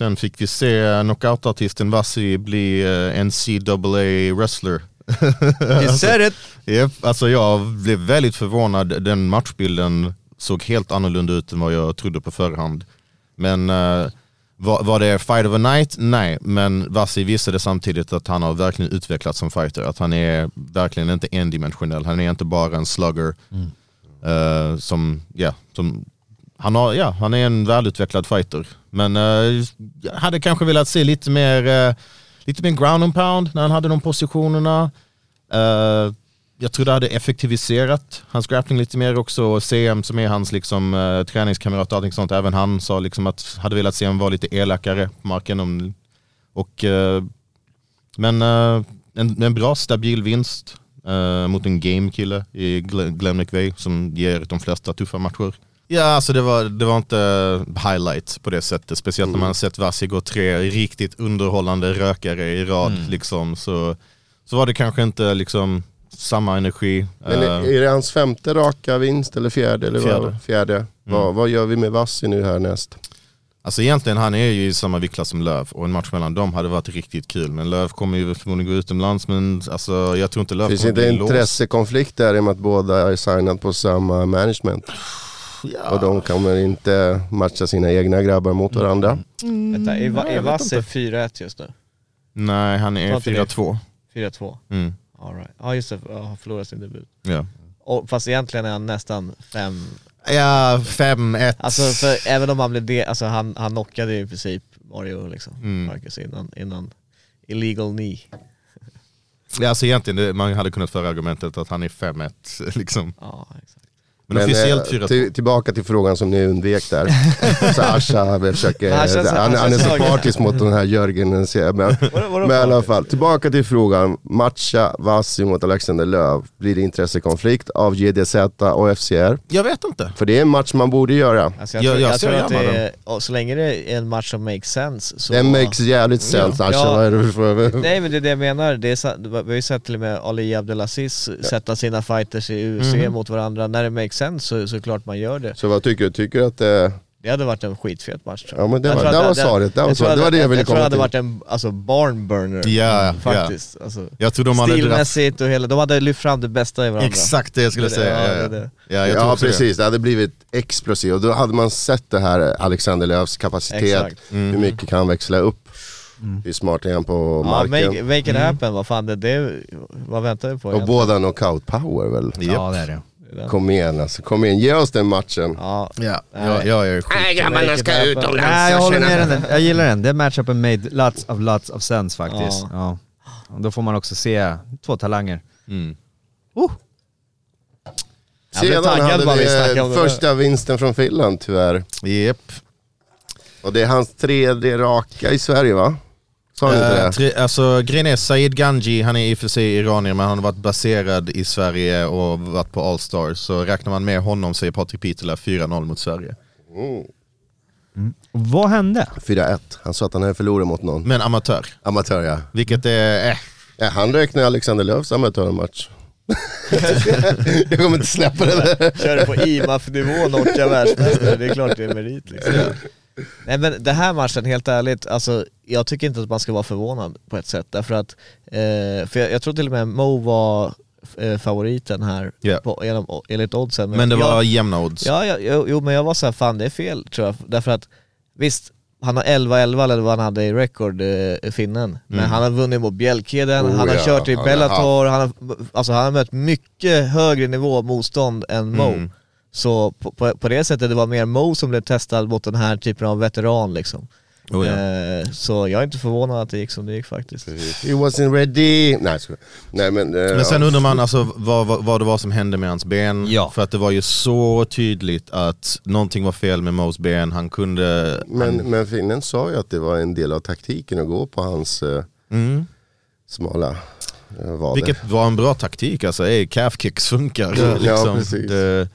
Sen fick vi se knockout-artisten Vassi bli eh, NCAA wrestler. *laughs* You said it! Japp, alltså jag blev väldigt förvånad. Den matchbilden såg helt annorlunda ut än vad jag trodde på förhand. Men eh, var, var det fight of a night? Nej, men Vassi visade samtidigt att han har verkligen utvecklats som fighter. Att han är verkligen inte endimensionell. Han är inte bara en slugger. Eh, som, ja, som, han, har, ja, han är en välutvecklad fighter. Men eh, jag hade kanske velat se lite mer, eh, lite mer ground and pound när han hade de positionerna. Eh, jag tror det hade effektiviserat hans grappling lite mer också. Och CM som är hans liksom, eh, träningskamrat och allting sånt, även han sa liksom att hade velat se honom vara lite elakare på marken. Om, och, eh, men eh, en, en bra stabil vinst eh, mot en game-kille i Glenn, Glenn McVeigh som ger de flesta tuffa matcher. Ja, alltså det var, det var inte highlight på det sättet. Speciellt när man har sett Vasi gå tre riktigt underhållande rökare i rad. Liksom, så, så var det kanske inte liksom samma energi. Men Eh, är det hans femte raka vinst eller fjärde? Eller Fjärde. Vad? fjärde. Vad, vad gör vi med Vassi nu härnäst? Alltså egentligen, han är ju i samma viktklass som Löv och en match mellan dem hade varit riktigt kul. Men Löv kommer ju förmodligen gå utomlands men alltså, jag tror inte Löv Finns kommer inte bli låst. intressekonflikt där i och med att båda är signat på samma management? Ja. Och de kommer inte matcha sina egna grabbar mot varandra. Vänta, är, Va- är jag vet Vasse inte. 4-1 just nu? Nej, han är Var inte det? 4-2. 4-2? Mm. All right. Ja just det, han förlorade sin debut. Ja, Och, fast egentligen är han nästan 5 ja 5-1. Alltså för även om han blev det, alltså han, han knockade ju i princip Mario liksom, Mm. Marcus innan, innan illegal knee. ja, alltså egentligen, man hade kunnat föra argumentet att han är 5-1 *laughs* liksom. Ja exakt. Men, officiellt eh, 4-2. till, tillbaka till frågan som ni undvek där. *laughs* Så Asha försöker, han han, är så partisk mot den här Jörgen. Men, men i alla fall, tillbaka till frågan. Matcha Vassi mot Alexander Löv. Blir det intressekonflikt av JDZ och FCR? Jag vet inte. För det är en match man borde göra. Alltså jag, Jag- tror, jag jag, tror att det är, så länge det är en match som makes sense så... Den makes jävligt sense Asha. Ja. Vad är det för... Nej men det är det jag menar, det är, vi har ju sett till och med Ali Abdelaziz sätta sina fighters i UFC Mhm. mot varandra, när det makes sense så, så klart man gör det. Så vad tycker du? Tycker du att det... Det hade varit en skitfet match tror jag. Ja men det var, tror det var svaret. Det var, jag svaret. Det, var att- det jag ville Jag tror det komma hade till. varit en alltså, barnburner Ja, ja. faktiskt. Alltså, Jag tror de hade stilmässigt och hela, de hade lyft fram det bästa i varandra. Exakt det jag skulle Det- säga. ja, Ja, det ja. det. Ja, Ja precis, det hade blivit explosivt och då hade man sett det här Alexander Löfs kapacitet. Mm. hur mycket kan han växla upp, hur smart är han på Ja, marken. make, make it happen, vad fan det, det vad väntar vi på och egentligen? båda knockout power väl? Ja det är det. Kom igen alltså, kom igen, ge oss den matchen. Ja, Ja, Nej. jag, jag är skit. grabbarna ska utomlands. Nej jag håller med den, jag gillar den. Den matchupen made lots of lots of sense faktiskt. Ja. Ja. Då får man också se två talanger. Mm. Blev Sedan hade vi vi eh, det första vinsten från Finland tyvärr. Japp. Och det är hans tredje raka i Sverige va? Sa du inte Eh, det? tre, alltså grejen är Said Ganji, han är i och för sig iranier men han har varit baserad i Sverige och varit på All-Star. Så räknar man med honom säger Patrik Pitela 4-0 mot Sverige. Och vad hände? 4-1, han sa att han hade förlorat mot någon. Men amatör, Amatör ja. vilket är... Eh. ja han räknar Alexander Löfs amatörmatch. *laughs* Jag kommer inte släppa det där. Kör det på IMAF-nivå, Notcha världsmästare, det är klart det är merit liksom. Nej men den här matchen, helt ärligt, alltså, jag tycker inte att man ska vara förvånad på ett sätt. Därför att, eh, för jag, jag tror till och med Mo var eh, favoriten här Ja. på, genom, enligt oddsen. Men det var jag, jämna odds. Ja, ja jo, jo men jag var såhär, fan det är fel tror jag. Därför att visst, han har 11-11 eller vad han hade i record, eh, finnen. Men Mm. han har vunnit mot Bjälkeden, Oh, han har ja. kört i Bellator, han har, alltså han har mött mycket högre nivå motstånd än Mo. Mm. Så på, på, på det sättet det var mer Mo som blev testad mot den här typen av veteran liksom. Oh, ja. eh, så jag är inte förvånad att det gick som det gick faktiskt. He wasn't ready. Nej. Nej men... eh, Men sen undrar man alltså vad, vad, vad det var som hände med hans ben. Ja. För att det var ju så tydligt att någonting var fel med Mos ben. Han kunde... Men, han, men finnen sa ju att det var en del av taktiken att gå på hans eh, mm. smala eh, vader. Vilket var en bra taktik alltså, Ey, calf kicks funkar. Ja, liksom. ja, precis. Det,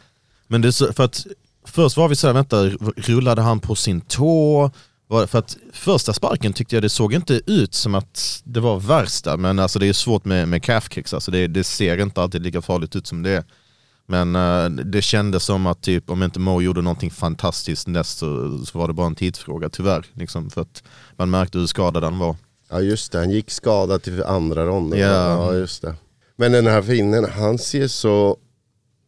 men det är så, för att först var vi såhär, vänta, rullade han på sin tå? För att första sparken tyckte jag det såg inte ut som att det var värsta, men alltså det är svårt med, med calf kicks, alltså det, det ser inte alltid lika farligt ut som det är. Men eh, det kändes som att typ, om inte Mo gjorde någonting fantastiskt näst så, så var det bara en tidsfråga tyvärr. Liksom, för att man märkte hur skadad han var. Ja just det, han gick skadad till andra ronden. Ja. Ja just det. Men den här finnen, han ser så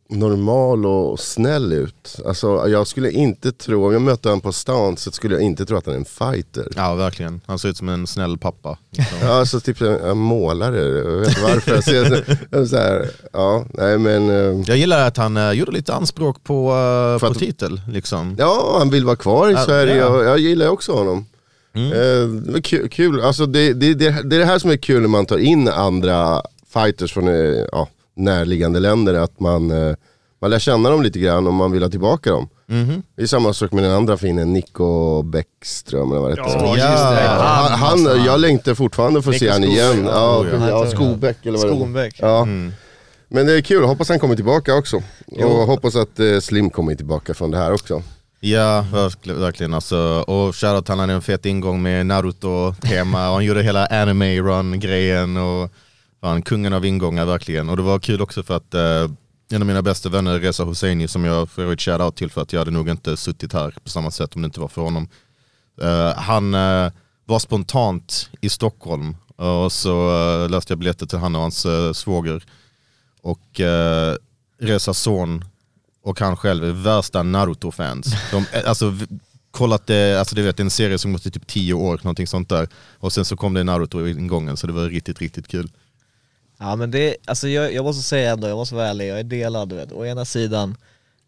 normal och snäll ut. Alltså jag skulle inte tro, om jag mötte honom på stan så skulle jag inte tro att han är en fighter. Ja verkligen, han ser ut som en snäll pappa. Liksom. *laughs* Ja, alltså typ en en målare, jag vet inte varför. jag ser så, *laughs* jag så här, ja, nej men... eh, Jag gillar att han uh, gjorde lite anspråk på, uh, på att- titel. Liksom. Ja, han vill vara kvar i Ja, Sverige ja. och jag gillar också honom. Mm. Det var kul, kul. Alltså det, det, det, det är det här som är kul när man tar in andra fighters från, ja, närliggande länder att man, eh, man lär känna dem lite grann och man vill ha tillbaka dem. Mhm. Det är samma sak med den andra finnen, Nico Bäckström eller vad det heter. Ja, Ja. Han, han, måste jag längtar fortfarande för att se han Skog- igen. Ja, Oh, ja. ja, Skobäck eller vad det. Ja. Mm. Men det är kul, hoppas han kommer tillbaka också. Och hoppas att eh, Slim kommer tillbaka från det här också. Ja, verkligen. verkligen alltså. Och shoutout han hade en fet ingång med Naruto-tema och han gjorde hela anime-run-grejen och fan, kungen av ingångar verkligen. Och det var kul också för att eh, en av mina bästa vänner, Reza Hosseini, som jag för övrigt shoutout till för att jag hade nog inte suttit här på samma sätt om det inte var för honom. Eh, han eh, var spontant i Stockholm och så eh, uh, löste jag biljetter till han och hans uh, svåger. Och uh, Rezas son och han själv är värsta Naruto-fans. De, alltså, kollat det, alltså det vet, en serie som gått i typ tio år, någonting sånt där. Och sen så kom det Naruto ingången så det var riktigt, riktigt kul. Ja men det, alltså jag, jag måste säga ändå, jag måste vara ärlig, jag är delad du vet. Å ena sidan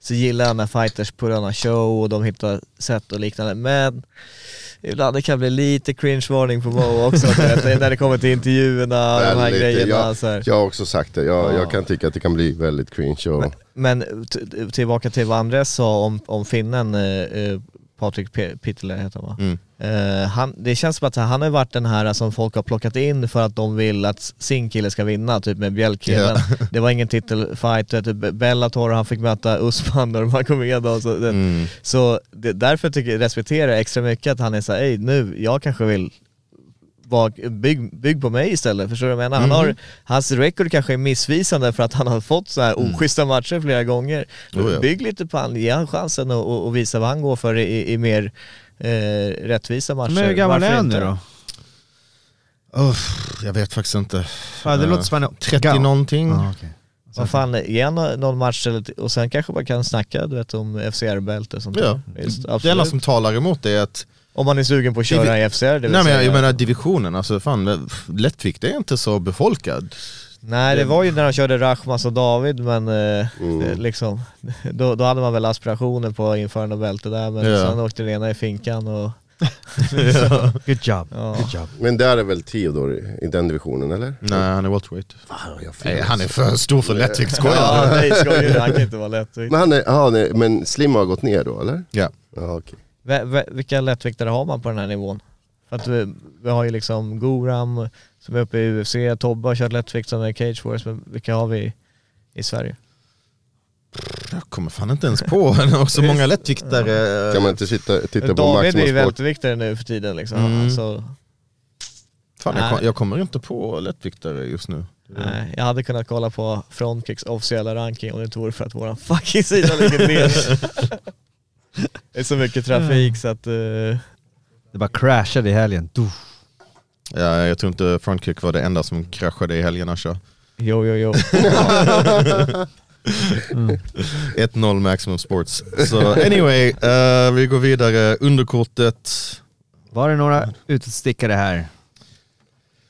så gillar jag när fighters puttar show och de hittar sätt och liknande, men ibland det kan bli lite cringe-varning på Mo också, vet, när det kommer till intervjuerna, de här grejerna. jag, så här. jag har också sagt det, jag, Ja. jag kan tycka att det kan bli väldigt cringe. Och, Men t- tillbaka till vad Andres sa om, om finnen, eh, eh, Patrik P- Pittler heter han va? Mm. Eh, han, det känns som att han har varit den här som folk har plockat in för att de vill att sin kille ska vinna, typ med Bjälkillen. *laughs* Det var ingen titelfight, du, Bellator, han fick möta Usman och Magomedov. Så, det, Mm. så det, därför tycker jag, respekterar jag extra mycket att han är såhär, nu, jag kanske vill vara, bygg, bygg på mig istället, förstår du vad jag menar? Han har, hans record kanske är missvisande för att han har fått så här oschyssta matcher flera gånger. Oh ja. Bygg lite på han, ge han chansen och, och, och visa vad han går för i, i mer eh, rättvisa matcher. Men hur gammal Varför är han inte? nu då? Uff, jag vet faktiskt inte. Ja, det Eh, låter spännande. 30 Gam- någonting. Ja, okej. Vad fan, ge han någon match och sen kanske man kan snacka du vet, om FCR-bälte och sånt Ja. Visst, Det enda som talar emot är att Om man är sugen på att köra Divi- i FCR, det vill Nej men jag menar divisionen, alltså fan lättvikt är inte så befolkad. Nej det var ju när de körde Rachmas och David men eh, Mm. *laughs* liksom, då, då hade man väl aspirationer på att införa något bälte där men Ja. sen åkte det ena i finkan och *laughs* Good job. Ja. Good job. men där är väl Theodor i, i den divisionen eller? Nej han är welterweight. Nej, han är för stor för lättvikt, skojar Ja, nej skojar han kan inte vara lätt. Men, han är, aha, nej, men Slim har gått ner då eller? Ja. Ja, okej. V- v- vilka lättviktare har man på den här nivån? För att vi, vi har ju liksom Goram som är uppe i UFC, Tobbe har kört lättvikt som är Cage Force, men vilka har vi i Sverige? Jag kommer fan inte ens på, *laughs* så många lättviktare. Kan man inte sitta, titta på David är ju välterviktare nu för tiden liksom. Mm. Så, Fan, jag, kom, jag kommer inte på lättviktare just nu. nej, jag hade kunnat kolla på Frontkicks officiella ranking om det inte vore för att våran *laughs* fucking sida ligger ner. *laughs* det är så mycket trafik så att... eh, Det bara crashade i helgen. Du. Ja, jag tror inte frontkick var det enda som kraschade i helgen Asha. jo, jo, jo. *laughs* 1-0 Maximum Sports. Så anyway, eh, vi går vidare. Underkortet. Var det några utstickare här?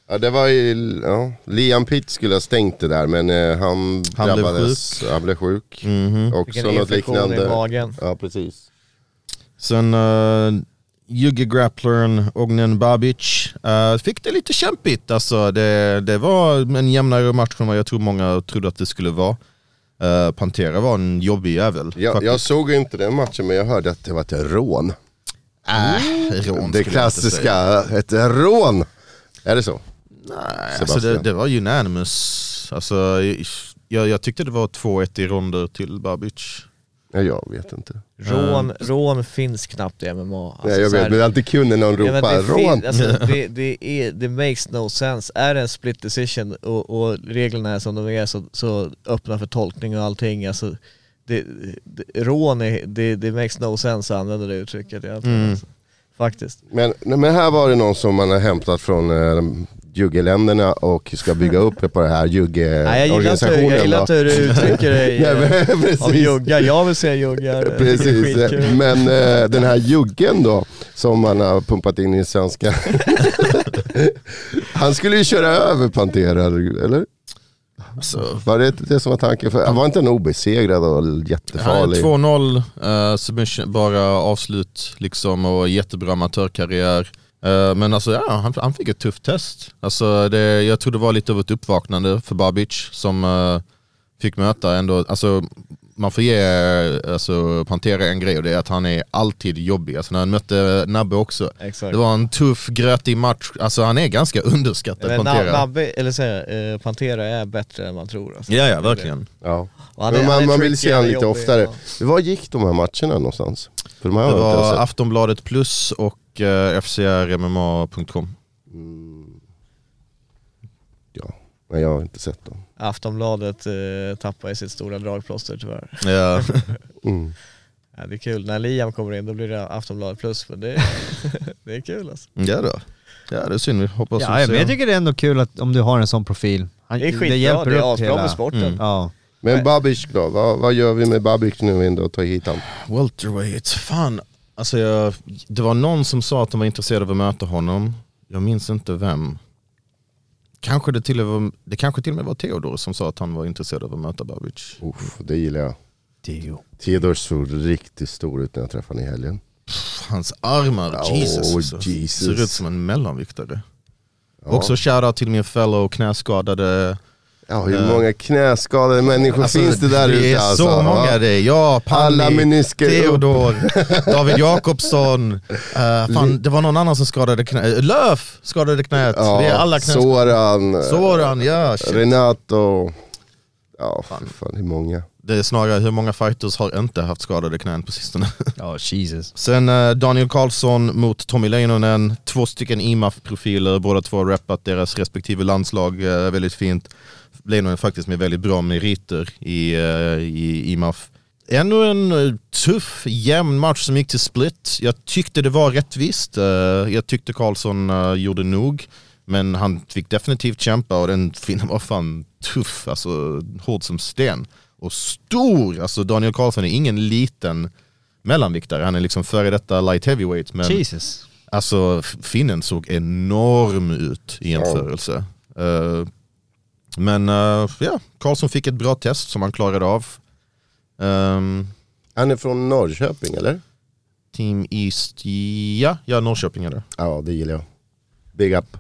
Ja det var ju, ja, Liam Pitt skulle ha stängt det där men eh, han, Han blev drabbades, han blev sjuk. Mhm. Också Vilken något infektion i liknande. magen. Ja precis. Sen uh, Jugge Grapplern, Ognen Babic. Uh, fick det lite kämpigt. Alltså, det, det var en jämnare match än vad jag tror många trodde att det skulle vara. Uh, Pantera var en jobbig jävel. Jag, jag såg inte den matchen men jag hörde att det var ett rån. Äh, rån det klassiska, ett rån. Är det så? Nej, alltså det, det var unanimous. Alltså, jag, jag tyckte det var 2-1 i ronder till Babic. Ja, jag vet inte. Rån, rån finns knappt i MMA. Alltså, Nej, jag så här- vet, men alltid kunde någon Ja, men ropa det, rån. fin- alltså, *laughs* det, det, är, det makes no sense. Är det en split decision och, och reglerna är som de är så, så öppna för tolkning och allting. Alltså, det, det, rån, är, det, det makes no sense att använda det uttrycket. Mm. Alltså. Faktiskt. Men, nej, men här var det någon som man har hämtat från eh, juggeländerna och ska bygga upp på det här *laughs* Nej, jag juggeorganisationen. jag gillar hur du uttrycker dig *laughs* Nej, men, eh, av juggar. Jag vill säga juggar. Precis, men eh, den här juggen då som man har pumpat in i svenska. *laughs* Han skulle ju köra över Pantera, eller? Alltså, Var det det som var tanken? För, han var inte en obesegrad och jättefarlig? 2-0, uh, submission, bara avslut liksom och jättebra amatörkarriär. Eh, men alltså ja, han, han fick ett tufft test. Alltså det, jag tror det var lite av ett uppvaknande för Babic som, uh, fick möta ändå, alltså man får ge alltså, Pantera en grej och det är att han är alltid jobbig. Alltså när han mötte Nabbe också. Exakt. Det var en tuff, grötig match. Alltså han är ganska underskattad Men Pantera. Nabbe, eller säga, eh, Pantera är bättre än man tror alltså. Ja ja, verkligen. Ja. Han Men är- man, han är man vill se han honom är lite jobbig, oftare. ja. Var gick de här matcherna någonstans? För de här Det var. Aftonbladet plus och eh, FCRMMA.com. Ja, men jag har inte sett dem. Aftonbladet eh, tappar i sitt stora dragplåster tyvärr. Ja. *laughs* Mm. Ja, det är kul, när Liam kommer in då blir det Aftonbladet plus för det, *laughs* det är kul alltså. ja då. Ja det är synd, vi hoppas Ja, men jag tycker det är ändå kul att, om du har en sån profil. Han, Det är skitbra, det är asbra med sporten. Mm. Ja. Men Babic då? Vad, vad gör vi med Babic nu ändå och tar hit han? Welterweight, fan. Alltså jag, det var någon som sa att de var intresserade av att möta honom. Jag minns inte vem. Kanske det, till och med, det kanske till och med var Theodor som sa att han var intresserad av att möta Babic. Uff, det gillar jag. Theo. Theodor såg riktigt stor ut när jag träffade honom i helgen. Hans armar, Oh, Jesus. alltså. Jesus. Ser ut som en mellanviktare. Ja. Också shoutout till min fellow knäskadade. Ja, hur Eh. många knäskadade människor finns det där det ute är alltså? så många Ja. det är. Ja, Alla Palli. Theodor, *laughs* David Jakobsson. Uh, fan, det var någon annan som skadade knät. Löf skadade knät. Ja, det är alla. Soran, Soran, ja. shit. Renato. Ja, fan. fan, det är många. Det är snarare hur många fighters har inte haft skadade knän på sistone. Ja, Jesus. *laughs* Sen eh, Daniel Karlsson mot Tommy Leinonen, två stycken IMAF-profiler, båda två har rappat deras respektive landslag eh, väldigt fint. Leinonen faktiskt med väldigt bra meriter i, eh, i IMAF. Ännu en eh, tuff, jämn match som gick till split. Jag tyckte det var rättvist. Eh, jag tyckte Karlsson gjorde nog. Men han fick definitivt kämpa och den finnen var fan tuff, alltså hård som sten. Och stor, alltså Daniel Karlsson är ingen liten mellanviktare, han är liksom före detta light heavyweight. Men Jesus. alltså finnen såg enorm ut i jämförelse. Eh, men eh, ja, Karlsson fick ett bra test som han klarade av. Ehm, Han är från Norrköping eller? Team East, ja, ja Norrköping är det. Ja, det gillar jag. Big up.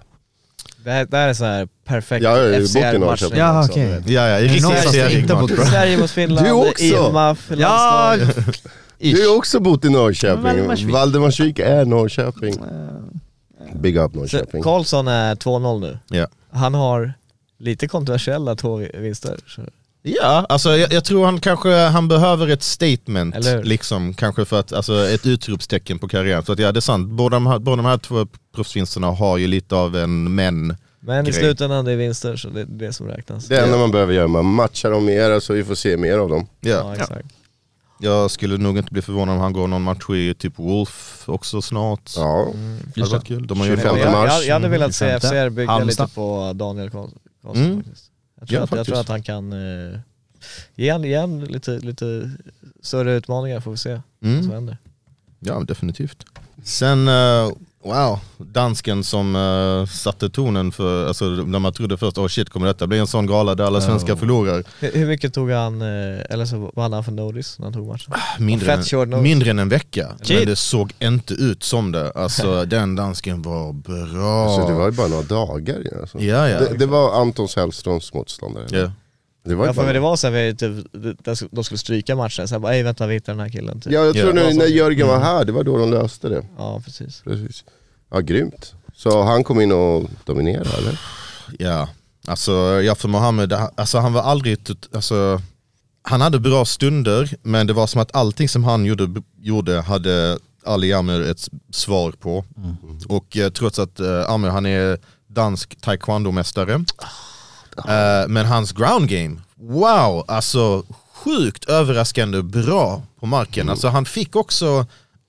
Det här, det här är så här perfekt Ja, jag har ju bott i Norrköping. Ja, okej. Ja, ja, mot bra. Sverige mot Finland, Du också? IMAF, Ja. Du har också bott i Norrköping. Valdemarsvik. Är Norrköping. Big up Så Norrköping. Karlsson är 2-0 nu. Ja. Han har lite kontroversiella. Så. Ja, alltså jag, jag tror han kanske, han behöver ett statement, liksom, kanske för att, alltså ett utropstecken på karriären. Så att ja, det är sant, båda de här, båda de här två proffsvinsterna har ju lite av en men. Men i slutändan det är vinster så det är det som räknas. Det enda man behöver göra, man matchar dem mer så vi får se mer av dem. Ja. Ja, exakt. Jag skulle nog inte bli förvånad om han går någon match i typ Wolf också snart. Ja, varit kul. De har ju 25 jag, jag, mars. jag, jag hade velat se 25. FCR bygga lite på Daniel Karl- Karlsson Mm. faktiskt. Jag tror, Ja, att, jag faktiskt. tror att han kan eh, ge han, ge han lite, lite större utmaningar får vi se vad som Mm. händer. Ja, definitivt. Sen, eh, wow, dansken som uh, satte tonen för, alltså när man trodde först, oh shit kommer detta bli en sån gala där alla svenskar förlorar? Hur, hur mycket tog han, eh, eller så hade han för notice när han tog matchen? Mindre Fett short än, mindre än en vecka. Shit. Men det såg inte ut som det. Alltså den dansken var bra. så det var ju bara några dagar ju, alltså. Ja, ja. det, det var Anton Sällströms motståndare. ja. Det var Ja, för bara... det var så här, vi, typ, de- skulle stryka matchen, så jag bara vänta vi hittar den här killen typ. Ja, jag tror Ja. nu när Jörgen var här, det var då de löste det. Ja precis. Precis. Ja, grymt. Så han kom in och dominerade eller? Ja, alltså Jaffer Mohammed, alltså han var aldrig, alltså han hade bra stunder men det var som att allting som han gjorde, gjorde hade Ali Amer ett svar på. Och eh, trots att eh, Amer han är dansk taekwondo-mästare, eh, men hans ground game, wow, alltså sjukt överraskande bra på marken. Alltså han fick också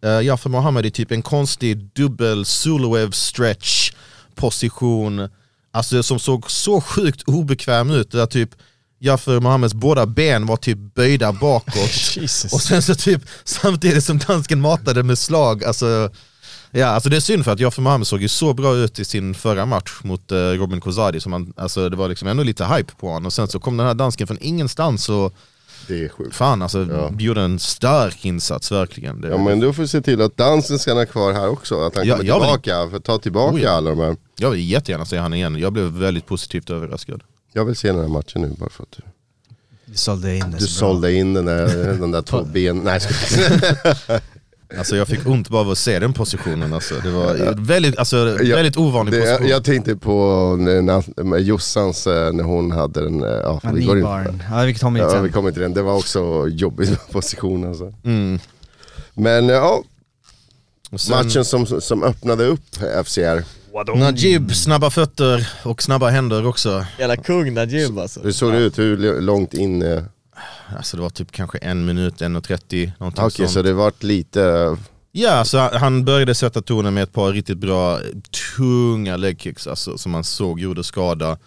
uh, Jaffer Mohammed i typ en konstig dubbel Zuluev stretch position, alltså som såg så sjukt obekväm ut. Där typ Jaffer Mohammeds båda ben var typ böjda bakåt. *laughs* Jesus. Och sen så typ samtidigt som dansken matade med slag, alltså Ja, alltså det är synd för att Jaffer Mohammed såg ju så bra ut i sin förra match mot eh, Robin Kozadi, som han, alltså det var liksom ändå lite hype på honom och sen så kom den här dansken från ingenstans och Det är sjukt. fan alltså Ja. gjorde en stark insats verkligen. Det, Ja men du får se till att dansen stannar kvar här också, att han Ja, kommer jag vill- tillbaka, för att ta tillbaka Oh, ja. alla de här. Jag vill jättegärna se han igen, jag blev väldigt positivt överraskad. Jag vill se den här matchen nu bara för att du... Du sålde in det Du så bra. sålde in den där, den där två *laughs* ben... Nej. *laughs* *laughs* Alltså jag fick ont bara av att se den positionen alltså. Det var väldigt, alltså, väldigt ovanlig det, position. jag, jag tänkte på när, Jossans, eh, när hon hade den... eh, Ja, vi går in. Ja, vi kommer ja, vi kommer till den. Det var också jobbig position alltså. Mm. Men eh, ja, sen- matchen som, som öppnade upp FCR. Najib, snabba fötter och snabba händer också. Jävla kung Najib alltså. Hur såg det ut? Hur långt in? Alltså det var typ kanske en minut, en och trettio, Okej, sånt. så det vart lite... Ja, så han började sätta tonen med ett par riktigt bra, tunga legkicks alltså, som man såg gjorde skada.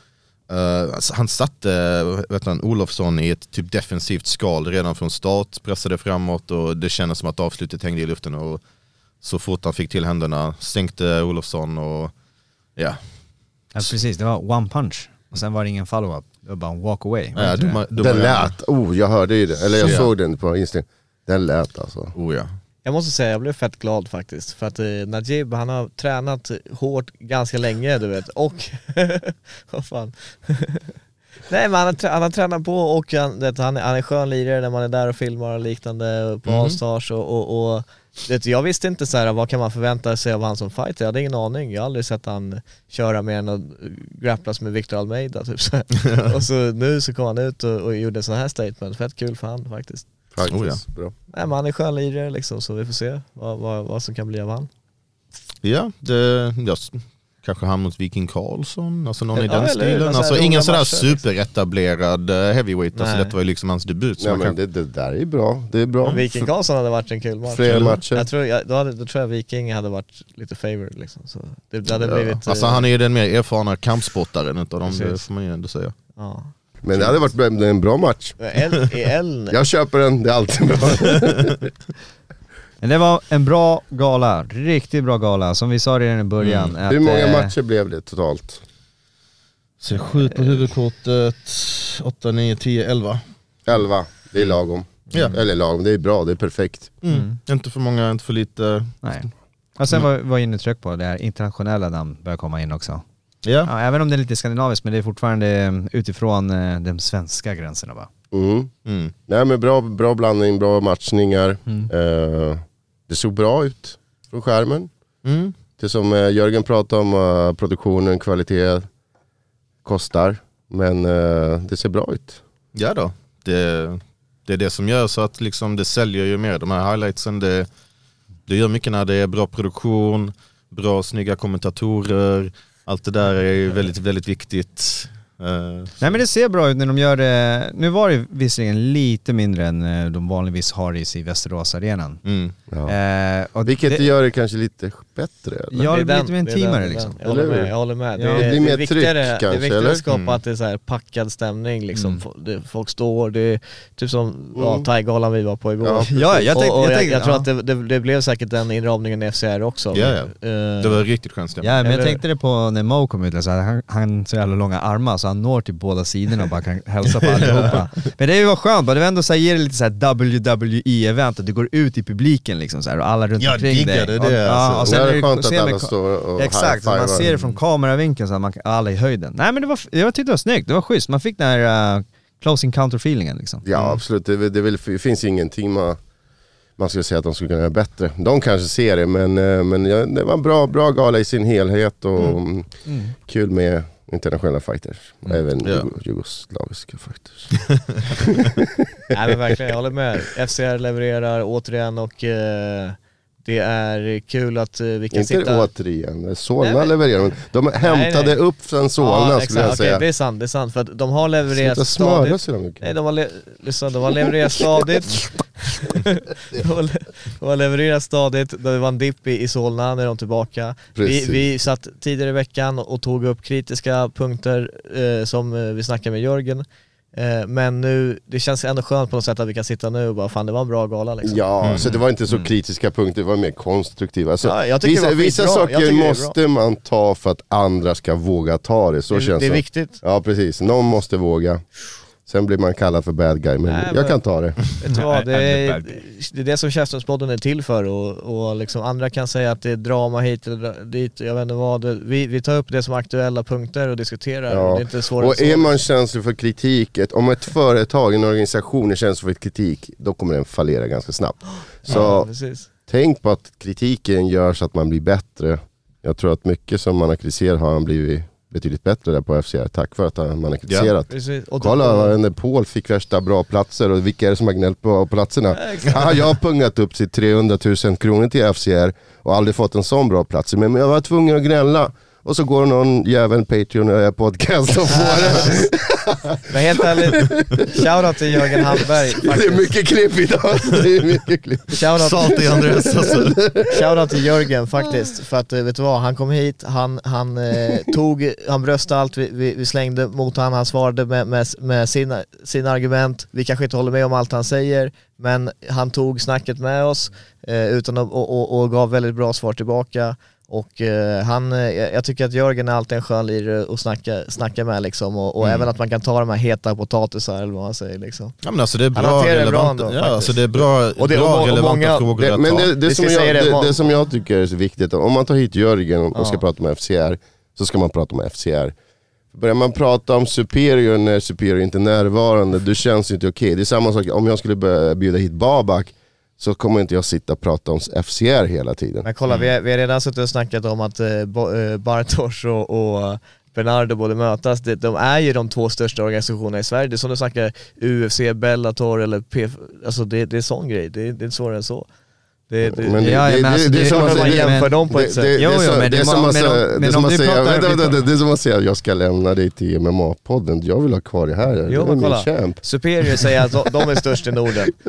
Eh, alltså, han satte vet han, Olofsson i ett typ defensivt skal redan från start, pressade framåt och det kändes som att avslutet hängde i luften. Och så fort han fick till händerna sänkte Olofsson och ja. Ja, precis, det var one punch. Och sen var det ingen follow-up. Det var bara en walk away. Ja dumma- dumma Den lät, oh jag hörde ju det, eller jag Ja. såg den på Instagram. Den lät alltså. Oh, ja. Jag måste säga, jag blev fett glad faktiskt. För att eh, Najib, han har tränat hårt ganska länge du vet. Och, *laughs* vad fan. *laughs* Nej men han har, han har tränat på och han, det, han, är- han är skön lirare när man är där och filmar och liknande på Mhm. Allstars och, och, och det, jag visste inte så här, vad kan man förvänta sig av han som fighter, jag hade ingen aning. Jag har aldrig sett han köra mer än att grapplas med Victor Almeida typ så. *laughs* Och så nu så kom han ut och, och gjorde sån här statement, fett kul för han faktiskt. Faktiskt. Oh, ja. Bra. Nej men han är skön lirare liksom så vi får se vad, vad, vad som kan bli av han. Ja, det, kanske han mot Viking Karlsson, alltså någon i Ja, den eller hur? stilen. Alltså roliga ingen sådär matcher, superetablerad eh, heavyweight, alltså Nej. detta var ju liksom hans debut. Så Nej, men kan, det, det där är bra, det är bra. Viking Karlsson hade varit en kul match. Fler matcher. Jag tror, jag, då, hade, då tror jag Viking hade varit lite favored liksom. Så det, det hade Ja. blivit... alltså eh, han är ju den mer erfarna kampsportaren utav dem, det får man ju ändå säga. Ja. Men det hade varit en bra match. El, I Eln, Jag köper den, det är alltid bra. *laughs* *laughs* Men det var en bra gala, riktigt bra gala. Som vi sa redan i början. Mm. att, Hur många eh, matcher blev det totalt? Så sju på huvudkortet, 8, 9, 10, 11. 11, det är lagom. Ja. Eller lagom, det är bra, det är perfekt. Mm. Inte för många, inte för lite. Nej. Och sen var, var inne tryck på det här internationella namn börjar komma in också. Ja. Ja, även om det är lite skandinaviskt, men det är fortfarande eh, utifrån eh, de svenska gränserna va? Mm. Mm. Nej men bra, bra blandning, bra matchningar. Mm. Eh, det såg bra ut från skärmen. Mm. Det som eh, Jörgen pratade om, eh, produktionen, kvalitet, kostar. Men eh, det ser bra ut. Ja då, det, det är det som gör så att liksom det säljer ju mer. De här highlightsen, det, det gör mycket när det är bra produktion, bra snygga kommentatorer. Allt det där är ju väldigt, väldigt viktigt. Eh, Nej men det ser bra ut när de gör det, nu var det visserligen lite mindre än eh, de vanligtvis har i Västeråsarenan. mm. Ja. Eh, Vilket det, gör det kanske lite bättre. Eller? Ja, det blir är lite mer det intimare liksom. Jag håller Eller hur? med, jag håller med. Ja. Det, Det är, blir det mer tryck det är kanske, viktigare eller? att skapa Mm. att det är så här packad stämning liksom. Mm. Fo- det, folk står, det är typ som ja, Mm. Thaigalan vi var på igår. Ja, Ja, jag tänkte, och, och jag, jag, tänkte, jag tror ja. att det, det, det blev säkert den inramningen i FCR också. Ja, ja. Eh, Det var riktigt skön stämning. Ja men jag Eller- tänkte det på när Mo kom ut, så här, han, han så jävla långa armar så han når till båda sidorna och bara kan hälsa på *laughs* allihopa. Men det var skönt, bara, det var ändå så här, ger det lite så här WWE-event, att du går ut i publiken liksom så här, och alla runt Jag omkring dig. diggade det, ja, alltså. och det sen är är det, skönt att alla står och Exakt, man ser det från kameravinkeln så att man kan, alla i höjden. Nej men det var, jag tyckte det var snyggt, det var schysst, man fick den här uh, close encounter feelingen liksom. Ja absolut, det, det, väl- det finns ingenting man, man skulle säga att de skulle kunna göra bättre. De kanske ser det men, eh, men ja, det var en bra, bra gala i sin helhet och mm. kul med internationella fighters. Även Ja. jugo- jugoslaviska fighters. *laughs* Nej men verkligen, jag håller med. FCR levererar återigen och eh, det är kul att eh, vi kan Inte sitta... återigen, Solna Nej, men- levererar. De hämtade nej. upp från Solna skulle jag okej, säga. det är sant, det är sant. För att de har levererat Sluta smöra stadigt. så mycket. Nej, de har, le- lyssna, de har levererat stadigt. *laughs* de, har le- de har levererat stadigt, det var en dipp i, Solna, när de är tillbaka. Vi, Precis. vi satt tidigare i veckan och tog upp kritiska punkter eh, som eh, vi snackade med Jörgen. Eh, men nu, det känns ändå skönt på något sätt att vi kan sitta nu och bara fan det var en bra gala liksom. Ja, så det var inte så kritiska punkter, det var mer konstruktiva. Alltså, Ja, vissa vissa saker är måste man ta för att andra ska våga ta det, så det, känns det är det. viktigt. Ja precis, någon måste våga. Sen blir man kallad för bad guy, men Nej, jag men- kan ta det. Vet du vad, det är, det är det som Käftsmällspodden är till för och, och liksom andra kan säga att det är drama hit eller dit, jag vet inte vad. Vi, vi tar upp det som aktuella punkter och diskuterar. Ja. Det är inte svårare Och är man känslig för kritik, om ett företag, en organisation är känslig för kritik, då kommer den fallera ganska snabbt. *gasps* Så Ja, tänk på att kritiken gör så att man blir bättre. Jag tror att mycket som man har kritiserat har han blivit betydligt bättre där på FCR, tack för att man har kritiserat. Och Kolla, varenda Paul fick värsta bra platser och vilka är det som har gnällt på platserna? Ja. Ja, jag har pungat upp till 300 000 kronor till FCR och aldrig fått en sån bra plats. Men jag var tvungen att gnälla. Och så går någon jävel Patreon och gör podcast och får det. *laughs* Men helt ärligt, shoutout till Jörgen Hallberg Det är faktiskt. mycket klipp idag. *laughs* Det är mycket klipp. Shoutout, Salt i Andreas alltså. *laughs* shoutout till Jörgen faktiskt, för att eh, vet du vad, han kom hit, han, han eh, tog, han bröstade allt vi, vi, vi slängde mot han, han svarade med, med, med sina, sina argument, vi kanske inte håller med om allt han säger, men han tog snacket med oss eh, utan och, och, och gav väldigt bra svar tillbaka. Och eh, han, eh, jag tycker att Jörgen är alltid en skön lirare att snacka, snacka med liksom och, och även att man kan ta de här heta potatisar eller vad man säger liksom. Ja men alltså det är bra ändå, ja, alltså det är bra, Och det- bra och- och relevanta många- frågor Det, att men ta. det, det, som jag, det, det, som jag tycker är så viktigt, om man tar hit Jörgen och, och ska Ja. prata om FCR, så ska man prata om FCR. Börjar man prata om Superior när Superior inte är närvarande, då känns det inte okej. Det är samma sak om jag skulle börja bjuda hit Babak, så kommer inte jag sitta och prata om FCR hela tiden. Men kolla, vi, har, vi har redan suttit och snackat om att eh, eh, Bartosz och, och Bernardo borde mötas. Det, de är ju de två största organisationerna i Sverige. Det är som du snackar UFC, Bellator eller PF, alltså det, det är sån grej. Det, det är inte svårare än så. Det, det, Men det- Ja, det- men alltså, det är det- som klart att att man jämför dem på det- ett sätt. det- Jo, det är jo, men det är det som att säga- det är som att säga- det är som jag ska lämna dig till MMA-podden, jag vill ha kvar det här, det Jo, är men min champ. Superior säger att de, är störst i Norden. *laughs*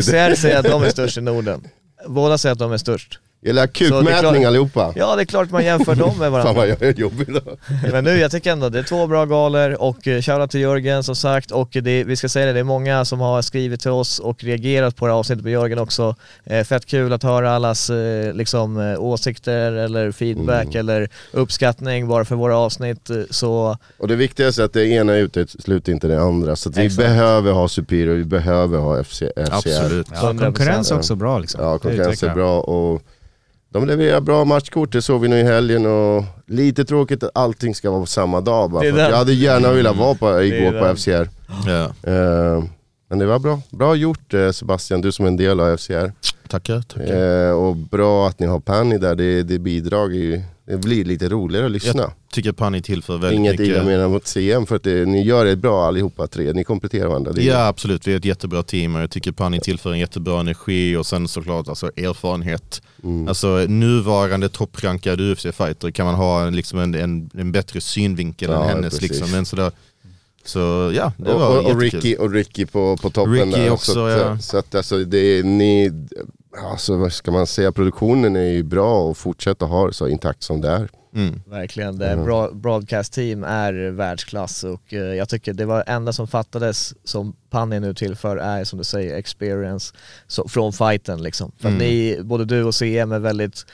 FCR säger att de är störst i Norden. Båda säger att de är störst. Är kukmätning klart- allihopa. Ja det är klart man jämför dem med *laughs* Fan varandra. vad jag är jobbig idag. Men nu, jag tycker ändå det är två bra galor och eh, shoutout till Jörgen som sagt och det, vi ska säga det, det är många som har skrivit till oss och reagerat på det här avsnittet med Jörgen också. Eh, fett kul att höra allas eh, liksom, åsikter eller feedback eller uppskattning bara för våra avsnitt. Så Och det viktigaste är att det ena utesluter inte det andra. Så att vi behöver ha Superior, vi behöver ha FC, FCR. Absolut. Ja, konkurrens är också bra liksom. Ja, konkurrens är bra och de levererar bra matchkort, det såg vi nu i helgen och lite tråkigt att allting ska vara på samma dag bara. För jag hade gärna velat vara på, igår på. FCR. Ja. Eh, men det var bra. Bra gjort eh, Sebastian, du som är en del av FCR. Tackar, tackar. Eh, och bra att ni har Panny där, det, det bidrar ju. Det blir lite roligare att lyssna. Tycker Panny tillför väldigt Inget mycket. illa menar mot CM för att det, ni gör det bra allihopa tre, ni kompletterar varandra. Ja absolut, vi är ett jättebra team och jag tycker Panny tillför en jättebra energi och sen såklart alltså, erfarenhet. Mm. Alltså nuvarande topprankad UFC-fighter kan man ha en, liksom en, en, en bättre synvinkel Ja, än hennes. precis. Liksom. Men sådär, så ja, det och, var och, och. Ricky, och Ricky på, på toppen Ricky där. också, så att, ja. så att alltså, det är ni, alltså vad ska man säga, produktionen är ju bra och fortsätta ha det så intakt som det är. Mm. Verkligen, det bra, broadcast team är världsklass och eh, jag tycker det var enda som fattades som Panny nu tillför är som du säger experience så, från fighten liksom. För Mm. ni, både du och CM är väldigt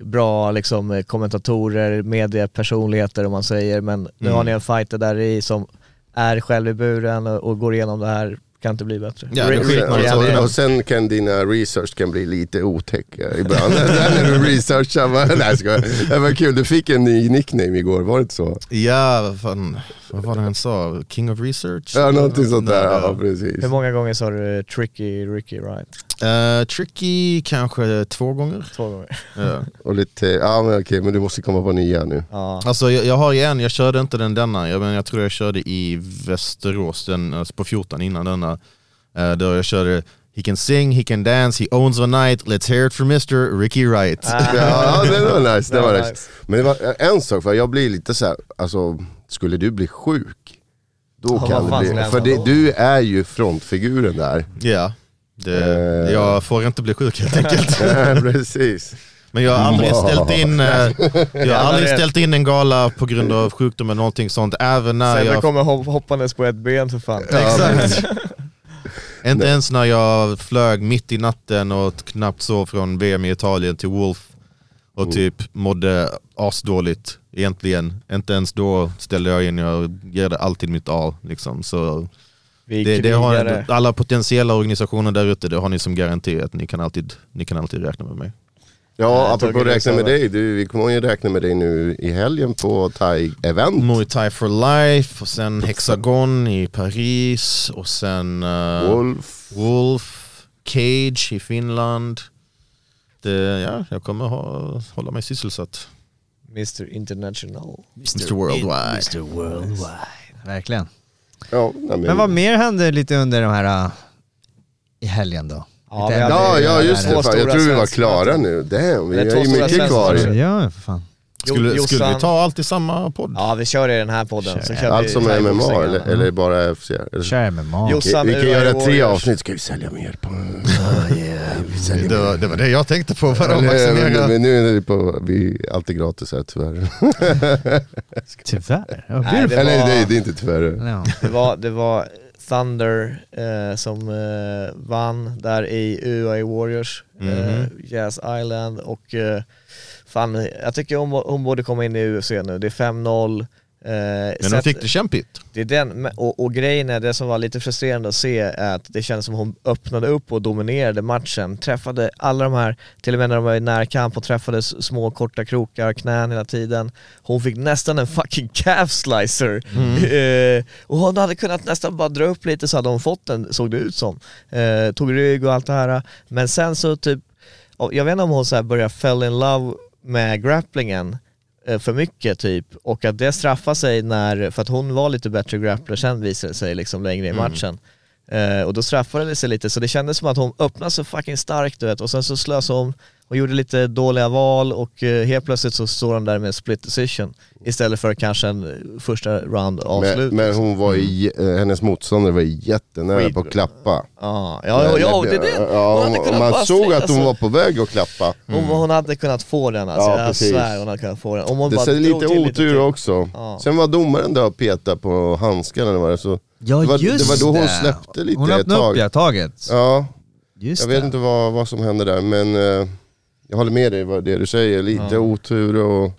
bra liksom, eh, kommentatorer, mediepersonligheter om man säger men nu Mm. har ni en fighter där i som är själv i buren och, och går igenom det här, kan inte bli bättre. Ja, det är och, sen kan dina research kan bli lite otäcka ibland. *laughs* när du researchar, bara, nej skojar. Det var kul, du fick en ny nickname igår, var det inte så? Ja, vad, fan, vad var det han sa? King of research? Ja, någonting sånt där, ja precis. Hur många gånger sa du eh, tricky Ricky right? Eh, tricky kanske två gånger. Två gånger. Ja. *laughs* Och lite, ja men okej, men du måste komma på nya nu. Ja. Alltså jag, jag har ju en, jag körde inte den denna, jag, men jag tror jag körde i Västerås den, alltså på 14 innan denna. Uh, då jag körde He can sing, he can dance, he owns the night, let's hear it for Mr. Ricky Wright. Ah. *laughs* Ja, det var nice. Det var nice. nice. Men det var en sak, för jag blir lite så här, alltså skulle du bli sjuk, då Ja, kan det bli, för det, du är ju frontfiguren där. Ja, det, Eh. jag får inte bli sjuk helt enkelt. *laughs* Ja, Precis. Men jag har aldrig ställt in, eh, *laughs* jag har aldrig ställt in en gala på grund av sjukdom eller någonting sånt, även när Sebbe jag... kommer hop- hoppandes på ett ben för fan. Exakt. Inte ens när jag flög mitt i natten och knappt sov från VM i Italien till Wolf och typ mådde asdåligt egentligen. Inte ens då ställde jag in, jag ger det alltid mitt all. Liksom. Så Det, det har, alla potentiella organisationer där ute, det har ni som garanti att ni kan alltid, ni kan alltid räkna med mig. Ja, Nej, apropå Torgny, räkna med dig. Du, vi kommer ju räkna med dig nu i helgen på Thai-event. Muay Thai for life och sen Hexagon i Paris och sen eh, Wolf. Wolf, Cage i Finland. Det, ja, jag kommer ha, hålla mig sysselsatt. Mr International. Mr Worldwide. Mr Worldwide. Verkligen. Ja, men, Men vad mer hände lite under de här... äh, I helgen då? Ja, vi Ja, ja just det. Fan, jag tror vi var klara nu. Damn, vi Det är har ju mycket kvar. Ja, för fan. Skulle, Jo- skulle vi Jossan- ta allt i samma podd? Ja, vi kör i den här podden. Så kör Allt vi som är MMA eller, eller bara FC? Eller? Kör MMA. Just- Vi, Jossan, vi kan göra tre avsnitt, ska vi sälja mer på... Vi säljer Det var, det var det jag tänkte på. Mer. Men, maximera? men nu är det på, vi är alltid gratis här tyvärr. *laughs* *laughs* Tyvärr. Nej, det Eller var- nej, det är inte tyvärr. Det var, det var Thunder eh, som eh, vann där i UAE Warriors, eh, Mhm. Jazz Island och eh, fan, jag tycker hon, hon borde komma in i UFC nu. Det är 5-0. Eh, Men sätt- fick det kämpigt. det är den, och, och grejen är, det som var lite frustrerande att se är att det kändes som hon öppnade upp och dominerade matchen. Träffade alla de här, till och med när de var i närkamp, och träffade små korta krokar, knän hela tiden. Hon fick nästan en fucking calf slicer. *laughs* Eh, och hon hade kunnat nästan bara dra upp lite så hade hon fått den, såg det ut som. Eh, tog rygg och allt det här. Men sen så typ, jag vet inte om hon så här började fell in love med grapplingen för mycket typ och att det straffar sig när, för att hon var lite bättre grappler sen visade det sig liksom längre i matchen. Eh, och då straffade det sig lite så det kändes som att hon öppnade så fucking starkt du vet och sen så slösade hon och gjorde lite dåliga val och eh, helt plötsligt så står hon där med en split decision istället för kanske en eh, första round avslut. Men, men hon var i, eh, hennes motståndare var jättenära Skit- på att klappa. Ja, ja, ja, ja det är det. Ja, Hon man såg att hon var på väg att klappa. Hon, hon hade kunnat få den alltså, Ja, jag svär hon hade kunnat få den. Om hon Det bara lite otur till. också. Ja. Sen var domaren där och petade på handskarna eller vad det så. Ja det var, just det var då hon släppte lite Hon ett öppnade upp tag. ja, taget. Ja, Just jag vet det. inte vad, vad som hände där men jag håller med dig vad det du säger. Lite Ja. otur och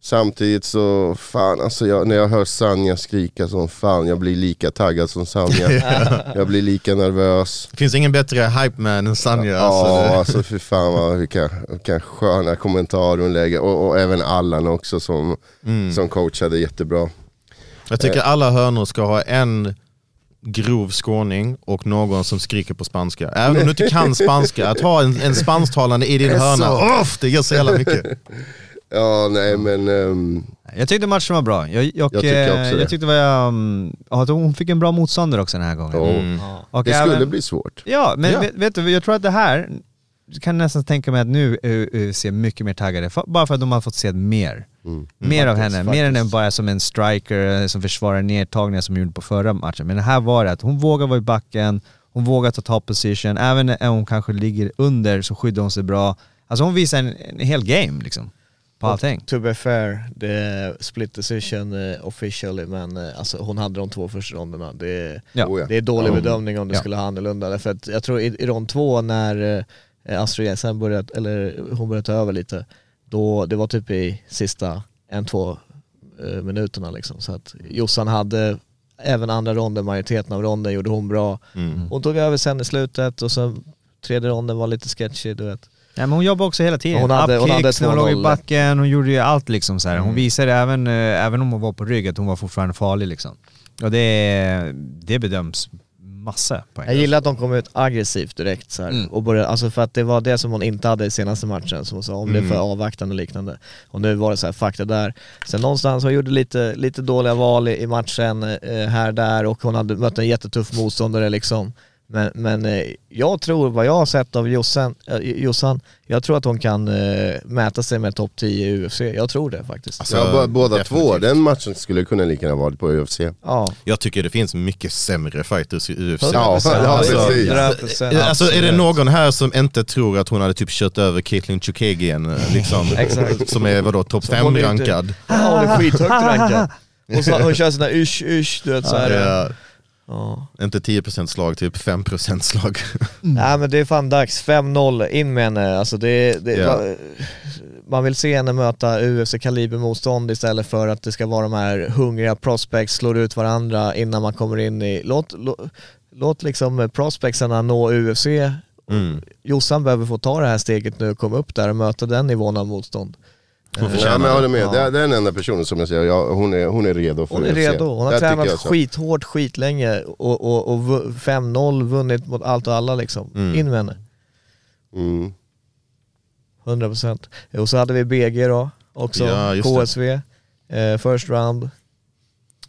samtidigt så, fan alltså jag, när jag hör Sanja skrika som fan, jag blir lika taggad som Sanja. *laughs* jag blir lika nervös. Det finns ingen bättre hype man än Sanja. Ja, Alltså, det- alltså fy fan vad, vilka, vilka sköna kommentarer hon lägger. Och, och även Allan också som, mm. som coachade jättebra. Jag tycker alla hörnor ska ha en grov skåning och någon som skriker på spanska. Även om du inte kan spanska, att ha en, en spansktalande i din hörna. Uff, det ger så jävla mycket. Ja, nej men... ehm, Jag tyckte matchen var bra. Jag, jag, Jag tycker också eh, det. jag tyckte var, um, att hon fick en bra motståndare också den här gången. ja, Mm. Det skulle även- bli svårt. Ja, men Ja. Vet, vet du, jag tror att det här, jag kan nästan tänka mig att nu är UFC mycket mer taggade, bara för att de har fått se mer. Mm. Mer av Faktiskt, henne, mer än bara som en striker som försvarar nedtagningar som hon gjorde på förra matchen. Men det här var det att hon vågar vara i backen, hon vågar ta top position, även när hon kanske ligger under så skyddar hon sig bra. Alltså hon visar en, en hel game liksom, på allting. To be fair, det är split decision eh, officially men eh, alltså, hon hade de två första ronderna. Det. Oh, ja. det är dålig bedömning om det Ja. skulle ha annorlunda. Därför att jag tror i, i rond två när eh, Astrid Jensen började, eller hon började ta över lite, då det var typ i sista en, två eh, minuterna liksom. Så att Jossan hade även andra ronden, majoriteten av ronden gjorde hon bra. Mm. Hon tog över sen i slutet och sen tredje ronden var lite sketchy du vet. Ja, men hon jobbade också hela tiden. Hon hade- hon hade Upkicks när hon låg i 2-0. backen, hon gjorde ju allt liksom så här. Hon Mm. visade även, eh, även om hon var på rygg att hon var fortfarande farlig liksom. Och det, det bedöms massa poäng. Jag gillar att de kom ut aggressivt direkt så här. Mm. och började, alltså för att det var det som hon inte hade i senaste matchen, som hon sa, om det är för avvaktande och liknande. Och nu var det så här, fuck det där. Sen någonstans, hon gjorde lite, lite dåliga val i, i matchen eh, här där och hon hade mött en jättetuff motståndare liksom. Men, men eh, jag tror, vad jag har sett av Jossan, eh, Jossan jag tror att hon kan eh, mäta sig med topp 10 i UFC. Jag tror det faktiskt. Alltså, ja, båda definitivt. två, den matchen skulle kunna lika gärna varit på UFC. ja, Jag tycker det finns mycket sämre fighters i UFC. 100%. Ja, ja, Alltså, precis. 100%. Alltså är det någon här som inte tror att hon hade typ kört över Caitlyn Chukagian liksom, *laughs* som är vadå topp Så 5 hon är inte- rankad? Ja, hon är skithögt *laughs* rankad. Och så, hon kör sådana ysch ysch, du vet så här. Ja, Ja. inte 10% slag, typ 5% slag. Nej men det är fan dags, 5-0, in med henne. Alltså det, det Ja. va- man vill se henne möta UFC-kalibermotstånd istället för att det ska vara de här hungriga prospects, slår ut varandra innan man kommer in i... Låt, låt, låt liksom prospectsarna nå UFC. Mm. Jossan behöver få ta det här steget nu och komma upp där och möta den nivån av motstånd. Hon Ja, men jag håller med, Ja. det, är, det är den enda personen som jag säger, ja, hon, är, hon är redo för Hon är UFC. redo, hon har Det tycker tränat skithårt skitlänge och, och, och vu- 5-0 vunnit mot allt och alla liksom. Mm. In med henne. Mm. 100%. Och så hade vi BG då också, Ja. KSV, eh, first round,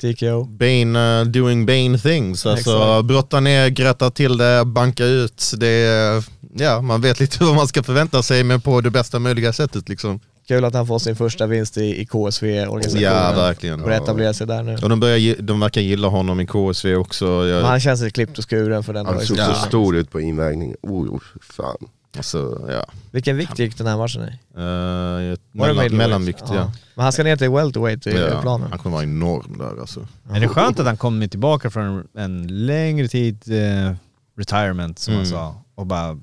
TKO. Bane uh, doing Bane things, alltså Exakt. brotta ner, grötta till det, banka ut. Det är, ja, man vet lite *laughs* vad man ska förvänta sig men på det bästa möjliga sättet liksom. Kul att han får sin första vinst i, i KSV-organisationen. Ja, verkligen. Och etablera sig där nu. Och de, börjar, de verkar gilla honom i KSV också. Jag, han känns sig klippt och skuren för den Han såg så stor ut på invägning. Oh, oh, fan. alltså, ja. Vilken vikt gick den här matchen i? Uh, mellan, mellanvikt, ja. Men han ska ner till welterweight i ja. planen. Han kommer vara enorm där alltså. Men det är skönt att han kommer tillbaka från en längre tid eh, retirement som Mm. han sa och bara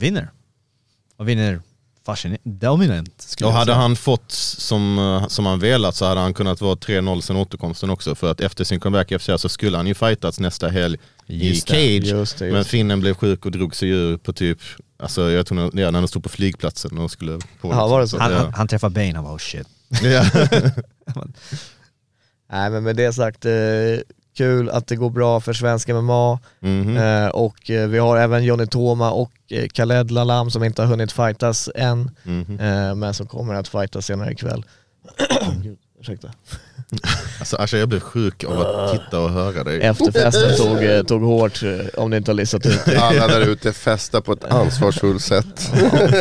vinner. Och vinner dominant Och hade säga. han fått som, eh, som han velat så hade han kunnat vara 3-0 sen återkomsten också. För att efter sin comeback i FCA så skulle han ju fightats nästa helg Just i cage. Just det, Men just. finnen blev sjuk och drog sig ur på typ, alltså jag tror när, ja, när han stod på flygplatsen och skulle på Ja, var det så? han, Ja. han, träffade Bane, han var oh shit. *laughs* *laughs* Nej men med det sagt, eh, kul att det går bra för svensk MMA. Mhm. Eh, och eh, vi har även Johnny Toma och eh, Khaled Lalam som inte har hunnit fightas än, Mhm. eh, men som kommer att fightas senare ikväll. *clears throat* Gud, ursäkta. *laughs* Alltså Asha jag blev sjuk av att titta och höra dig. Efterfesten tog, eh, tog hårt, eh, om ni inte har listat ut det. Alla där ute festar på ett ansvarsfullt sätt.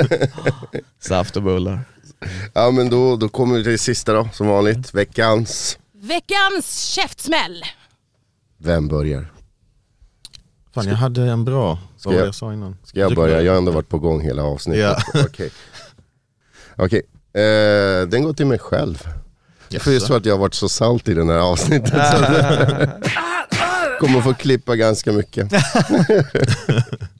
*laughs* Saft och bullar. Ja men då, då kommer vi till det sista då, som vanligt. Veckans. Veckans käftsmäll. Vem börjar? Fan jag hade en bra, det jag- jag sa innan? Ska jag börja? Jag har ändå varit på gång hela avsnittet. *laughs* Okej. Okej, eh, den går till mig själv. Yes. För är så att jag har varit så salt i den här avsnittet. *laughs* kommer få klippa ganska mycket. *laughs*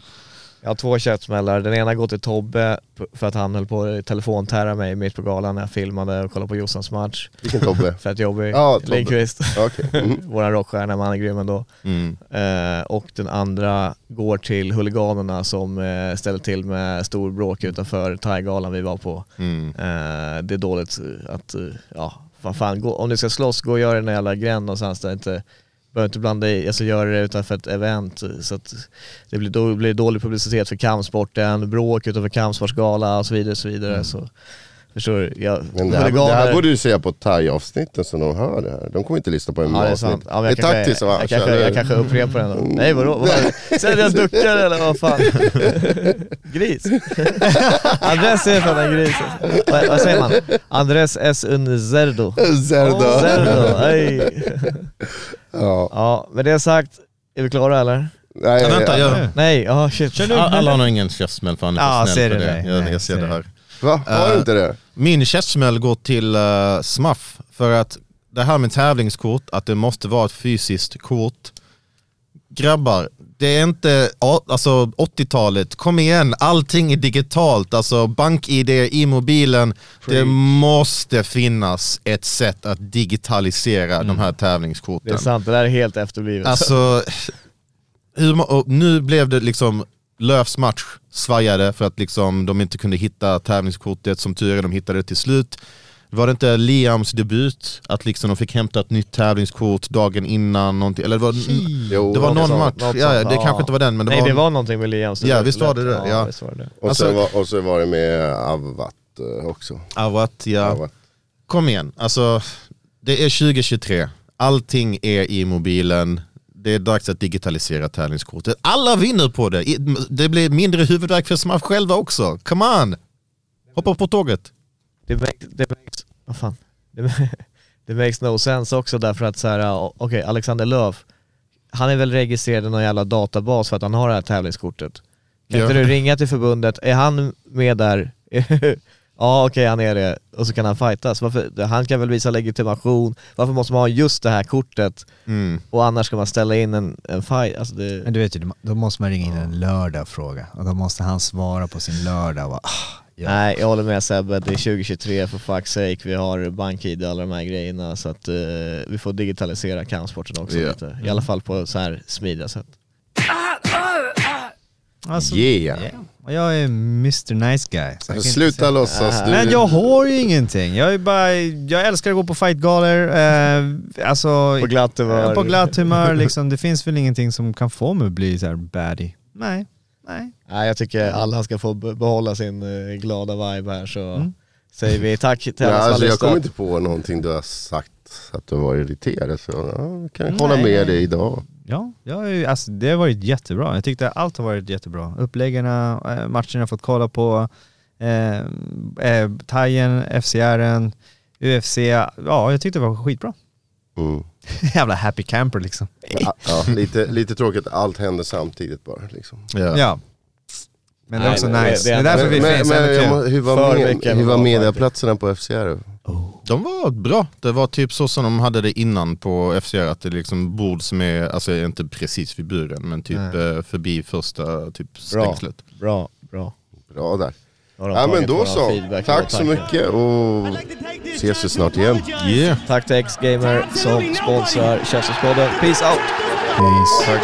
Jag har två käftsmällar. Den ena går till Tobbe för att han höll på att telefonterra mig mitt på galan när jag filmade och kollade på Jossans match. Vilken Tobbe? *laughs* Fett jobbig. Ja. Lindqvist. *laughs* Okej. Mm. *laughs* Våran rockstjärna, men han är grym ändå. Mm. Eh, och den andra går till huliganerna som eh, ställde till med stor bråk utanför Thaigalan vi var på. Mm. Eh, det är dåligt att, eh, ja, vad fan, gå, om ni ska slåss, gå och gör det i en jävla gränd någonstans där inte Behöver inte blanda i, alltså göra det utanför ett event så att det blir, då blir dålig publicitet för kampsporten, bråk utanför kampsportsgala och så vidare. Så vidare så, förstår du? Jag, Mm. Men det här, det här borde du säga på thai-avsnitten så de hör det här. De kommer inte lyssna på en Ja det är avsnitt. Ja, det jag är kanske, taktiskt va? jag, kanske, jag kanske upprepar den då. Nej vadå? Vad- *laughs* Säger jag duckar eller vad fan? *laughs* Gris? *laughs* Andres är fan en gris. Vad, vad säger man? Andres es un zerdo. Zerda. Zerdo, ej. Ja. Ja, med det sagt, är vi klara eller? Nej, Ja, vänta, ja. jag, Nej, ja shit. Alla har nog ingen käftsmäll för han är Ja, för snäll för det. Jag, Nej, jag ser ser det det. här. Va? Har du inte det? Min käftsmäll går till uh, Smuff för att det här med tävlingskort, att det måste vara ett fysiskt kort. Grabbar, det är inte alltså 80-talet, kom igen, allting är digitalt, alltså bank-id i mobilen. Det måste finnas ett sätt att digitalisera de här Det är tävlingskorten. sant, det där är helt efterblivet. Alltså, *laughs* hur, nu blev det liksom Löfs match svajade för att liksom de inte kunde hitta tävlingskortet, som tur är de hittade det till slut. Var det inte Liams debut? Att liksom de fick hämta ett nytt tävlingskort dagen innan någonting, eller det var, Jo, det var någon sånt. match, något ja, sånt, det ja. kanske inte var den men det Nej var... det var någonting med Liam. så Ja, visst var det det, ja. var det. Och, Alltså- så var, och så var det med Avat eh, också. Awat, ja. Avat. Kom igen, alltså det är 2023, allting är i mobilen, det är dags att digitalisera tävlingskortet. Alla vinner på det, det blir mindre huvudvärk för Smash själva också. Come on! Hoppa på tåget. Det makes, det makes, vad fan? Det, *laughs* det makes no sense också därför att så här, okej Alexander Löf, han är väl registrerad i någon jävla databas för att han har det här tävlingskortet. Kan Ja. inte du ringa till förbundet, är han med där? *laughs* Ja okej han är det, och så kan han fightas. Varför, han kan väl visa legitimation, varför måste man ha just det här kortet Mm. och annars ska man ställa in en, en fight? Alltså det, Men du vet ju, då måste man ringa in en lördag och fråga. Och då måste han svara på sin lördag och bara, ah, ja. Nej jag håller med Sebbe, det är 2023 för fuck's sake, vi har bank-id och alla de här grejerna så att eh, vi får digitalisera kampsporten också Ja. lite. I alla fall på så här smidiga sätt. Alltså, Yeah! Och jag är Mr Nice Guy. så jag Alltså, sluta låtsas. Du, Men jag har ju ingenting. Jag är bara, jag älskar att gå på fightgalor, eh, alltså På glatt humör. på glatt humör liksom. Det finns väl ingenting som kan få mig att bli så här baddie. Nej, nej. Nej jag tycker alla ska få be- behålla sin eh, glada vibe här så Mm. säger vi tack till ja, alla har alltså, jag kommer inte på någonting du har sagt att du var irriterad. Så ja, jag kan hålla Nej. med dig idag. Ja, jag alltså, det har varit jättebra. Jag tyckte allt har varit jättebra. Uppläggen, eh, matcherna jag fått kolla på, eh, eh, Thaien, FCR'n, UFC. Ja, jag tyckte det var skitbra. Mm. *laughs* Jävla happy camper liksom. Ja, ja, lite, lite tråkigt att allt händer samtidigt bara. Liksom. Ja. Ja. Men det är Nej, också men nice. det Det, är är därför vi men, finns. men, må- hur var, med, hur var var mediaplatserna på FCR? De var bra. Det var typ så som de hade det innan på FCR, att det liksom bord som är, alltså inte precis vid buren, men typ eh, förbi första typ Bra, stängslet. bra, bra. Bra där. Har de Ja men då så. Tack så mycket och ses vi snart igen. Yeah. Tack till X-Gamer som sponsrar Käftsmällspodden. Peace out! Peace. Tack.